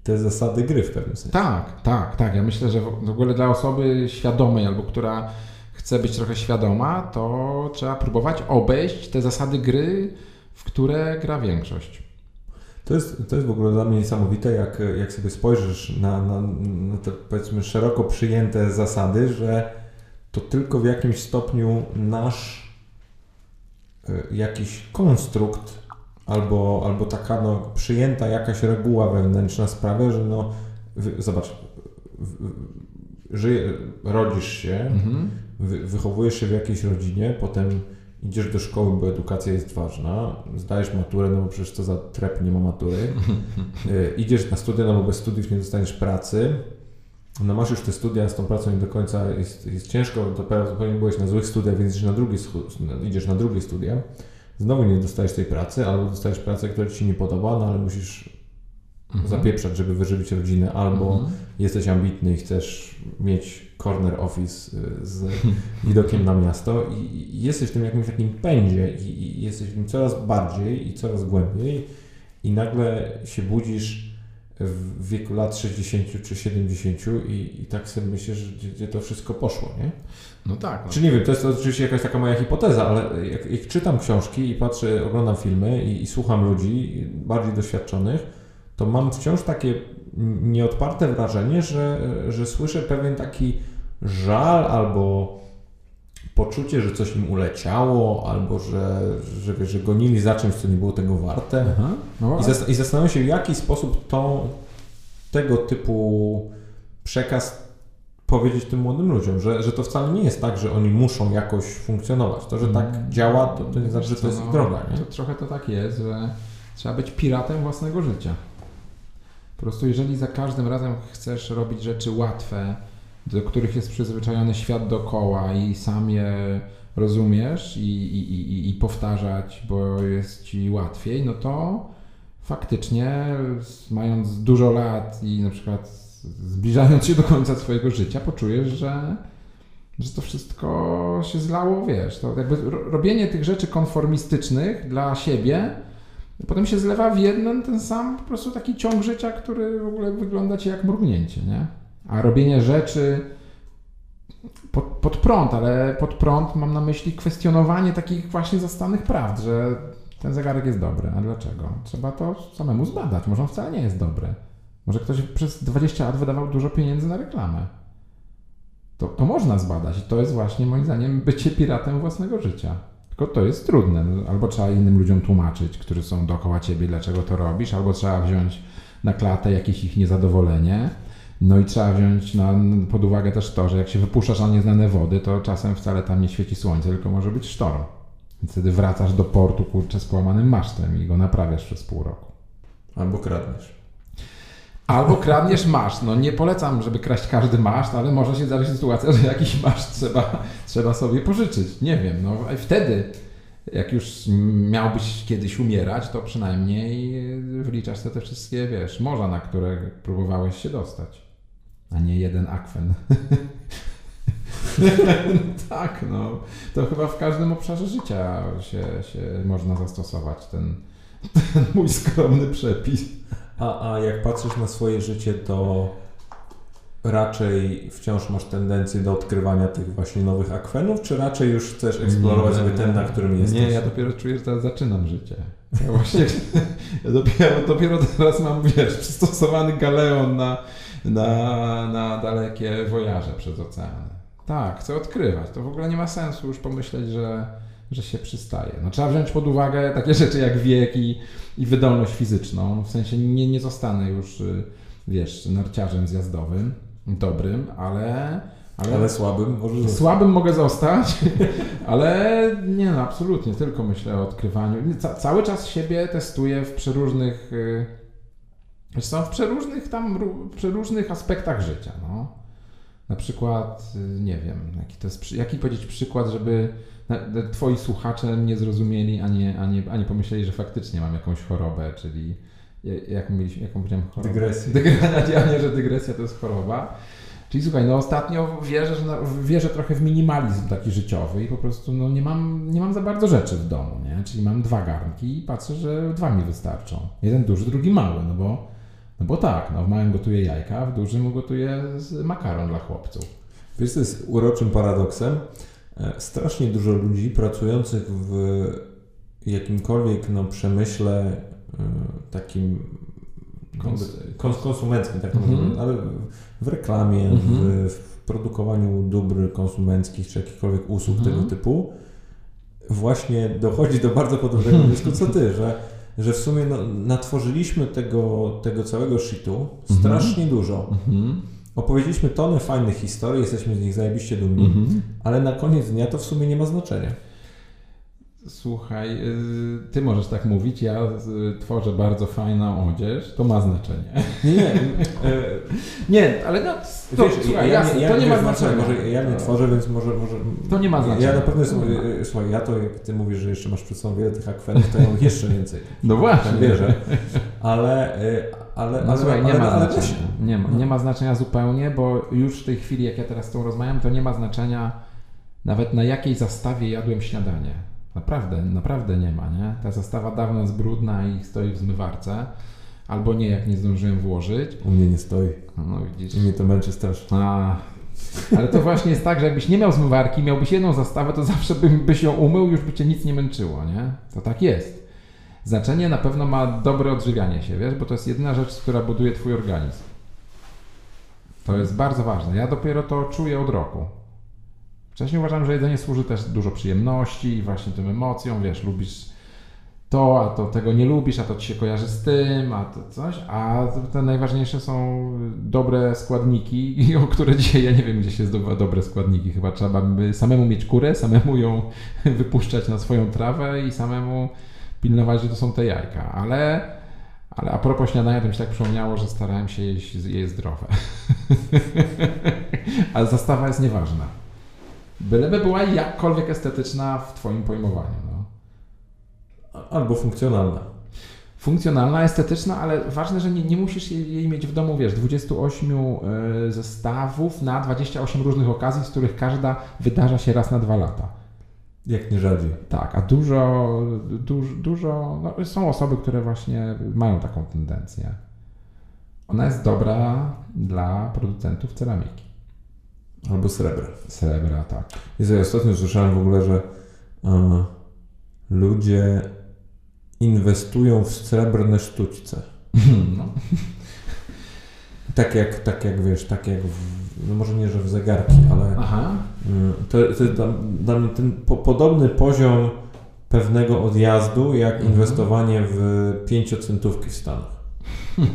te zasady gry w pewnym sensie. Tak, tak, tak. Ja myślę, że w ogóle dla osoby świadomej albo która chce być trochę świadoma, to trzeba próbować obejść te zasady gry, w które gra większość. To jest, to jest w ogóle dla mnie niesamowite, jak, jak sobie spojrzysz na, na, na te powiedzmy szeroko przyjęte zasady, że to tylko w jakimś stopniu nasz jakiś konstrukt albo, albo taka no, przyjęta jakaś reguła wewnętrzna sprawia, że no, zobacz, żyje, rodzisz się, mhm. wy, wychowujesz się w jakiejś rodzinie, potem idziesz do szkoły, bo edukacja jest ważna, zdajesz maturę, no bo przecież to za trep nie ma matury, y, idziesz na studia, no bo bez studiów nie dostaniesz pracy, no masz już te studia, z tą pracą nie do końca jest, jest ciężko, to pewnie byłeś na złych studiach, więc idziesz na, drugie, idziesz na drugie studia, znowu nie dostajesz tej pracy, albo dostajesz pracę, która Ci się nie podoba, no ale musisz mhm. zapieprzać, żeby wyżywić rodzinę, albo mhm. jesteś ambitny i chcesz mieć corner office y, z widokiem na miasto i, jesteś w tym jakimś takim pędzie i, i jesteś w tym coraz bardziej i coraz głębiej i nagle się budzisz w wieku lat 60 czy 70 i, i tak sobie myślę, że gdzie, gdzie to wszystko poszło, nie? No tak. No. Czy nie wiem, to jest oczywiście jakaś taka moja hipoteza, ale jak, jak czytam książki i patrzę, oglądam filmy i, i, słucham ludzi bardziej doświadczonych, to mam wciąż takie nieodparte wrażenie, że, że słyszę pewien taki żal albo poczucie, że coś im uleciało, albo że, że, wiesz, że gonili za czymś, co nie było tego warte. no, I, zas I zastanawiam się, w jaki sposób tą, tego typu przekaz powiedzieć tym młodym ludziom, że, że to wcale nie jest tak, że oni muszą jakoś funkcjonować. To, że tak mm. działa, to, to nie znaczy, że to jest no, droga. Nie? To trochę to tak jest, że trzeba być piratem własnego życia. Po prostu jeżeli za każdym razem chcesz robić rzeczy łatwe, do których jest przyzwyczajony świat dookoła i sam je rozumiesz i, i, i, i powtarzać, bo jest ci łatwiej, no to faktycznie mając dużo lat i na przykład zbliżając się do końca swojego życia, poczujesz, że, że to wszystko się zlało, wiesz, to jakby robienie tych rzeczy konformistycznych dla siebie potem się zlewa w jeden ten sam po prostu taki ciąg życia, który w ogóle wygląda ci jak mrugnięcie, nie? A robienie rzeczy pod, pod prąd, ale pod prąd mam na myśli kwestionowanie takich właśnie zastanych prawd, że ten zegarek jest dobry. A dlaczego? Trzeba to samemu zbadać. Może on wcale nie jest dobry. Może ktoś przez 20 lat wydawał dużo pieniędzy na reklamę. To, to można zbadać i to jest właśnie moim zdaniem bycie piratem własnego życia. Tylko to jest trudne. Albo trzeba innym ludziom tłumaczyć, którzy są dookoła ciebie, dlaczego to robisz, albo trzeba wziąć na klatę jakieś ich niezadowolenie, no i trzeba wziąć na, pod uwagę też to, że jak się wypuszczasz na nieznane wody, to czasem wcale tam nie świeci słońce, tylko może być sztorm. Więc wtedy wracasz do portu kurczę z połamanym masztem i go naprawiasz przez pół roku. Albo kradniesz. Albo kradniesz maszt. No nie polecam, żeby kraść każdy maszt, ale może się zdarzyć sytuacja, że jakiś maszt trzeba, trzeba sobie pożyczyć. Nie wiem. No wtedy, jak już miałbyś kiedyś umierać, to przynajmniej wliczasz te wszystkie, wiesz, morza, na które próbowałeś się dostać a nie jeden akwen. tak, no. To chyba w każdym obszarze życia się, się można zastosować ten, ten mój skromny przepis. A, a jak patrzysz na swoje życie, to raczej wciąż masz tendencję do odkrywania tych właśnie nowych akwenów, czy raczej już chcesz eksplorować sobie ten, na którym jesteś? Nie, ja dopiero czuję, że teraz zaczynam życie. Ja właśnie ja dopiero, dopiero teraz mam, wiesz, przystosowany galeon na, na, na dalekie wojaże przez oceany. Tak, chcę odkrywać. To w ogóle nie ma sensu już pomyśleć, że, że się przystaje. No, trzeba wziąć pod uwagę takie rzeczy jak wiek i, i wydolność fizyczną. W sensie nie, nie zostanę już, y, wiesz, narciarzem zjazdowym, dobrym, ale... Ale, ale słabym może zostać. Słabym mogę zostać, ale nie no, absolutnie, tylko myślę o odkrywaniu. Ca cały czas siebie testuję w przeróżnych, yy, są w przeróżnych tam, w przeróżnych aspektach życia, no. Na przykład, yy, nie wiem, jaki to jest, jaki powiedzieć przykład, żeby twoi słuchacze mnie zrozumieli, a nie, a, nie, a nie pomyśleli, że faktycznie mam jakąś chorobę, czyli jak mieliśmy, jaką powiedziałem chorobę? Dygresję. Dygresja, nie, że dygresja to jest choroba. Czyli słuchaj, no ostatnio wierzę, że, wierzę trochę w minimalizm taki życiowy i po prostu no, nie, mam, nie mam za bardzo rzeczy w domu, nie? Czyli mam dwa garnki i patrzę, że dwa mi wystarczą. Jeden duży, drugi mały, no bo, no bo tak, no w małym gotuję jajka, w dużym gotuję makaron dla chłopców. Wiesz, to jest uroczym paradoksem. E, strasznie dużo ludzi pracujących w jakimkolwiek no, przemyśle takim Kons konsumenckim, tak mm -hmm. ale w reklamie, mm -hmm. w, mhm. w, produkowaniu dóbr konsumenckich czy jakichkolwiek usług mm -hmm. tego typu, właśnie dochodzi do bardzo podobnego wniosku co ty, że, że w sumie no, natworzyliśmy tego, tego całego shitu mhm. strasznie dużo. Mhm. Opowiedzieliśmy tonę fajnych historii, jesteśmy z nich zajebiście dumni, ale na koniec dnia to w sumie nie ma znaczenia. Słuchaj, y, ty możesz tak mówić, ja tworzę bardzo fajną odzież, to ma znaczenie. Nie, nie. nie, ale no, to, Wiesz, słuchaj, ja, jasne, ja, to nie ma znaczenia. Może ja nie tworzę, więc może, może... To nie ma znaczenia. Ja na pewno jestem, y, słuchaj, ja to jak ty mówisz, że jeszcze masz przed sobą wiele tych akwenów, to ja mam jeszcze więcej. No właśnie. Tak wierzę. Ale, y, ale, no, ale, słuchaj, ale, nie ma ale, znaczenia. Nie ma, nie ma znaczenia zupełnie, bo już w tej chwili, jak ja teraz z tą rozmawiam, to nie ma znaczenia nawet na jakiej zastawie jadłem śniadanie. Naprawdę, naprawdę nie ma, nie? Ta zastawa dawno jest brudna i stoi w zmywarce. Albo nie, jak nie zdążyłem włożyć. U mnie nie stoi. No widzisz. U mnie to męczy strasznie. A, ale to właśnie jest tak, że jakbyś nie miał zmywarki, miałbyś jedną zastawę, to zawsze by, byś ją umył, już by cię nic nie męczyło, nie? To tak jest. Znaczenie na pewno ma dobre odżywianie się, wiesz, bo to jest jedyna rzecz, która buduje twój organizm. To jest bardzo ważne. Ja dopiero to czuję od roku. Wcześniej uważam, że jedzenie służy też dużo przyjemności i właśnie tym emocjom, wiesz, lubisz to, a to tego nie lubisz, a to ci się kojarzy z tym, a to coś, a te najważniejsze są dobre składniki, o które dzisiaj ja nie wiem, gdzie się zdobywa dobre składniki. Chyba trzeba samemu mieć kurę, samemu ją wypuszczać na swoją trawę i samemu pilnować, że to są te jajka, ale ale a propos śniadania, to mi się tak przypomniało, że starałem się jeść, zdrowe. ale zastawa jest nieważna. Byleby była jakkolwiek estetyczna w Twoim pojmowaniu. No. Albo funkcjonalna. Funkcjonalna, estetyczna, ale ważne, że nie, nie musisz jej mieć w domu, wiesz, 28 y, e, zestawów na 28 różnych okazji, z których każda wydarza się raz na dwa lata. Jak nie rzadziej. Tak, a dużo, dużo, dużo no, są osoby, które właśnie mają taką tendencję. Ona jest dobra dla producentów ceramiki. Albo srebra. Srebra, tak. I ja ostatnio słyszałem w ogóle, że e, ludzie inwestują w srebrne sztućce. No. Tak jak, tak jak wiesz, tak jak w, no może nie, że w zegarki, ale Aha. Y, to, to jest dla mnie ten po, podobny poziom pewnego odjazdu, jak mhm. inwestowanie w pięciocentówki w Stanach.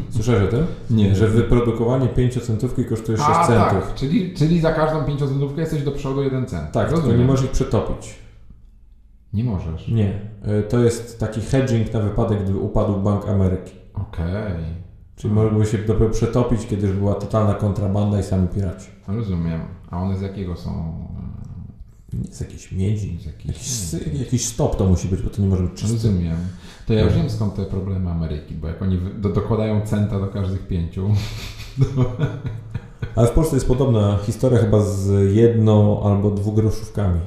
Słyszałeś o tym? Nie. Że wyprodukowanie pięciocentówki kosztuje 6 A, centów. Tak. Czyli, czyli za każdą pięciocentówkę jesteś do przodu 1 cent. Tak, Rozumiem. tylko nie możesz ich przetopić. Nie możesz. Nie. Y, to jest taki hedging na wypadek, gdyby upadł Bank Ameryki. Okej. Okay. Czyli hmm. się dopiero przetopić, kiedy już była totalna kontrabanda i sami piraci. Rozumiem. A one z jakiego są? Nie z jakiejś miedzi. Z jakiejś, jakiś, jakiś stop to musi być, bo to nie może być czyste. Rozumiem. To ja już wiem skąd te problemy Ameryki, bo jak oni do, dokładają centa do każdych pięciu. Ale w Polsce jest podobna historia chyba z jedno albo dwugroszówkami.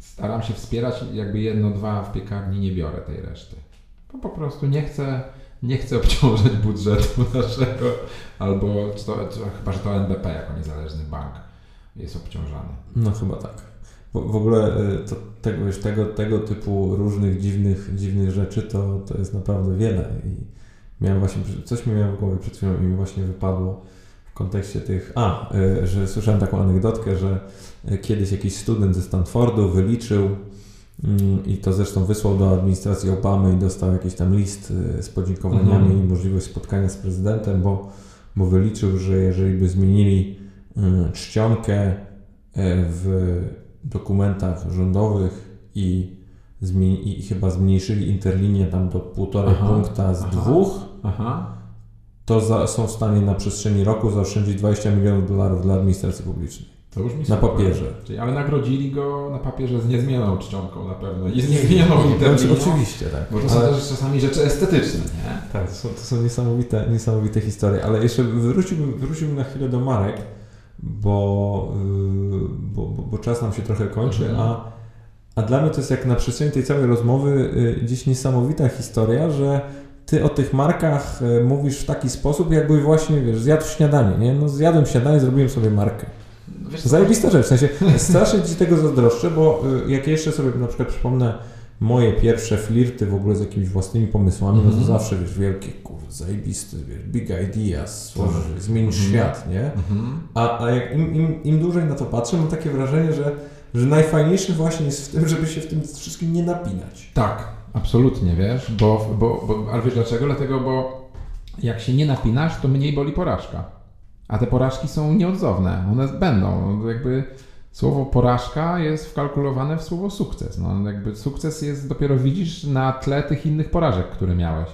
Staram się wspierać, jakby jedno, dwa w piekarni nie biorę tej reszty. Bo po prostu nie chcę, nie chcę obciążać budżetu naszego, albo czy to, czy, chyba, że to NBP jako niezależny bank jest obciążany. No chyba tak. W, ogóle y, to, tego, tego, tego typu różnych dziwnych, dziwnych rzeczy to, to jest naprawdę wiele i miałem właśnie, coś mi miałem w głowie przed chwilą i mi właśnie wypadło w kontekście tych, a, y, że słyszałem taką anegdotkę, że y, kiedyś jakiś student ze Stanfordu wyliczył mm, i to zresztą wysłał do administracji Obamy i dostał jakiś tam list z podziękowaniami mhm. i możliwość spotkania z prezydentem, bo, bo wyliczył, że jeżeli by zmienili czcionkę w dokumentach rządowych i, i chyba zmniejszyli interlinię tam do półtorej punkta z aha, dwóch, aha. to za, są w stanie na przestrzeni roku zaoszczędzić 20 milionów dolarów dla administracji publicznej. To już mi Na papierze. Czyli, ale nagrodzili go na papierze z niezmienioną czcionką na pewno i z niezmienioną interlinią. Oczywiście, tak. Bo to są też czasami rzeczy estetyczne, nie? Tak, to są, to są niesamowite, niesamowite historie. Ale jeszcze wróciłbym, wróciłbym na chwilę do Marek bo, y, bo, bo, bo czas nam się trochę kończy, mhm. a, a dla mnie to jest jak na przestrzeni tej całej rozmowy y, gdzieś niesamowita historia, że ty o tych markach y, mówisz w taki sposób, jakby właśnie, wiesz, zjadł śniadanie, nie? No zjadłem śniadanie, zrobiłem sobie markę. Wiesz, Zajebista rzecz, w sensie strasznie Ci tego zazdroszczę, bo jak jeszcze sobie na przykład przypomnę moje pierwsze flirty w ogóle z jakimiś własnymi pomysłami, mm -hmm. no to mhm. zawsze, wiesz, wielkie, kurde, zajebisty, wiesz, big ideas, tak. zmienić mm -hmm. świat, nie? Mm -hmm. A, a jak im, im, im dłużej na to patrzę, mam takie wrażenie, że, że najfajniejsze właśnie jest w tym, żeby się w tym wszystkim nie napinać. Tak, absolutnie, wiesz, bo, bo, bo ale wiesz dlaczego? Dlatego, bo jak się nie napinasz, to mniej boli porażka. A te porażki są nieodzowne, one będą, jakby Słowo porażka jest wkalkulowane w słowo sukces. No, jakby sukces jest dopiero widzisz na tle tych innych porażek, które miałeś.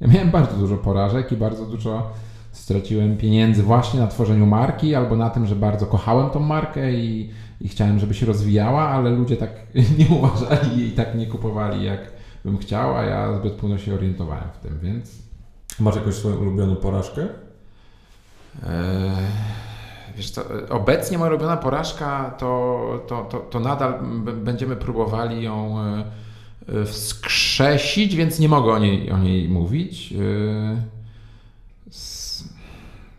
Ja miałem bardzo dużo porażek i bardzo dużo straciłem pieniędzy właśnie na tworzeniu marki albo na tym, że bardzo kochałem tą markę i, i chciałem, żeby się rozwijała, ale ludzie tak nie uważali i tak nie kupowali, jak bym chciał, a ja zbyt późno się orientowałem w tym, więc. Masz jakąś swoją ulubioną porażkę? Eee... Wiesz co, obecnie moja ulubiona porażka to, to, to, to nadal będziemy próbowali ją e, e, wskrzesić, więc nie mogę o niej, o niej mówić. E,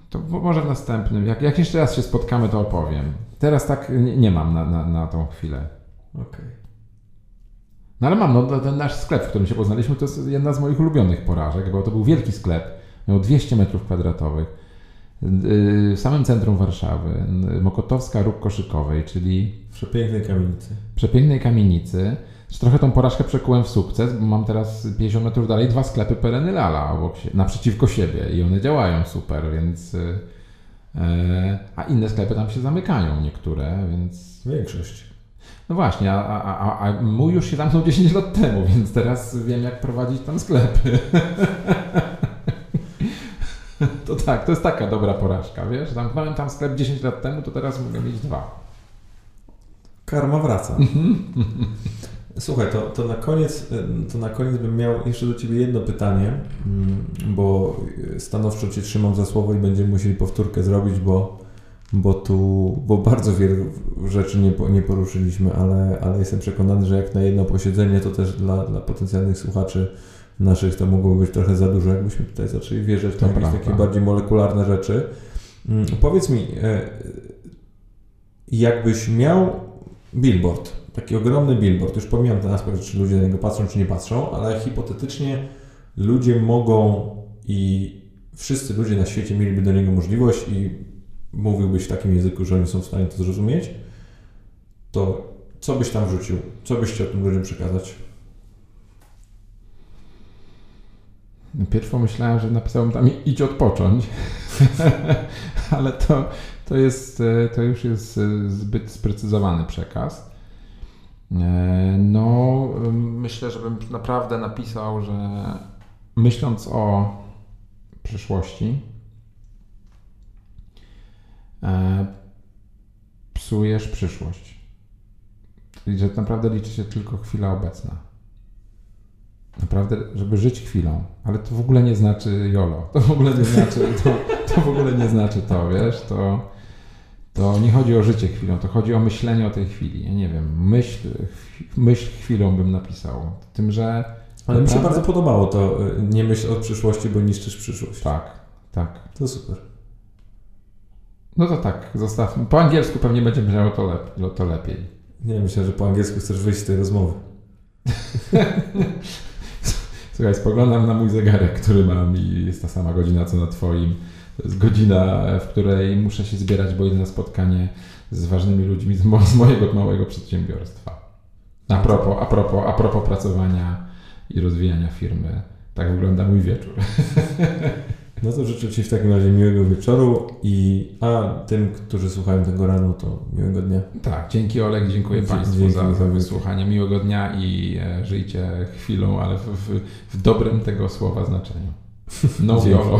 to może w następnym, jak, jak jeszcze raz się spotkamy, to opowiem. Teraz tak nie, nie mam na, na, na tą chwilę. Okej. Okay. No ale mam, no, ten nasz sklep, w którym się poznaliśmy, to jest jedna z moich ulubionych porażek, bo to był wielki sklep, miał 200 metrów kwadratowych w samym centrum Warszawy, Mokotowska Róg Koszykowej, czyli przepięknej kamienicy. Przepięknej kamienicy. Trochę tą porażkę przekułem w sukces, bo mam teraz 50 metrów dalej dwa sklepy Pereny Lala obok się, naprzeciwko siebie i one działają super, więc... E, a inne sklepy tam się zamykają niektóre, więc... Większość. No właśnie, a, a, a, a mój już się zamknął 10 lat temu, więc teraz wiem jak prowadzić tam sklepy. To tak, to jest taka dobra porażka, wiesz? Zamknąłem tam sklep 10 lat temu, to teraz mogę mieć dwa. Karma wraca. Słuchaj, to, to, na koniec, to na koniec bym miał jeszcze do Ciebie jedno pytanie, mm, bo stanowczo Cię trzymam za słowo i będziemy musieli powtórkę zrobić, bo, bo tu bo bardzo wielu rzeczy nie, nie poruszyliśmy, ale, ale jestem przekonany, że jak na jedno posiedzenie, to też dla, dla potencjalnych słuchaczy naszych to mogło być trochę za dużo, jakbyśmy tutaj zaczęli wierzyć w jakieś takie bardziej molekularne rzeczy. Mm, powiedz mi, e, jakbyś miał billboard, taki ogromny billboard, już pomijam ten aspekt, czy ludzie na niego patrzą, czy nie patrzą, ale hipotetycznie ludzie mogą i wszyscy ludzie na świecie mieliby do niego możliwość i mówiłbyś w takim języku, że oni są w stanie to zrozumieć, to co byś tam wrzucił? Co byś chciał tym ludziom przekazać? Pierw pomyślałem, że napisałem tam idź odpocząć, ale to, to, jest, to już jest zbyt sprecyzowany przekaz. E, no, myślę, żebym naprawdę napisał, że myśląc o przyszłości, e, psujesz przyszłość. Czyli, że naprawdę liczy się tylko chwila obecna. Naprawdę, żeby żyć chwilą, ale to w ogóle nie znaczy YOLO, to w ogóle nie znaczy, to, to w ogóle nie znaczy to, wiesz, to, to nie chodzi o życie chwilą, to chodzi o myślenie o tej chwili, ja nie wiem, myśl, myśl chwilą bym napisał, tym, że ale mi się bardzo podobało to, y, nie myśl o przyszłości, bo niszczysz przyszłość. Tak, tak. To super. No to tak, zostawmy. Po angielsku pewnie będzie brzmiało to, lep to lepiej. Nie, myślę, że po angielsku chcesz wyjść z tej rozmowy. Słuchaj, spoglądam na mój zegarek, który mam i jest ta sama godzina co na Twoim. To jest godzina, w której muszę się zbierać, bo idę na spotkanie z ważnymi ludźmi z, mo z mojego małego przedsiębiorstwa. A propos, a, propos, a propos pracowania i rozwijania firmy. Tak wygląda mój wieczór. No to życzę Ci w takim razie miłego wieczoru i a tym, którzy słuchają tego rano, to miłego dnia. Tak, dzięki Oleg, dziękuję Dzie Państwu dzięki za, za wysłuchanie. Miłego dnia i e, żyjcie chwilą, ale w, w, w dobrym tego słowa znaczeniu. No, dziękuję.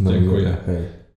Dziękuję. Hej.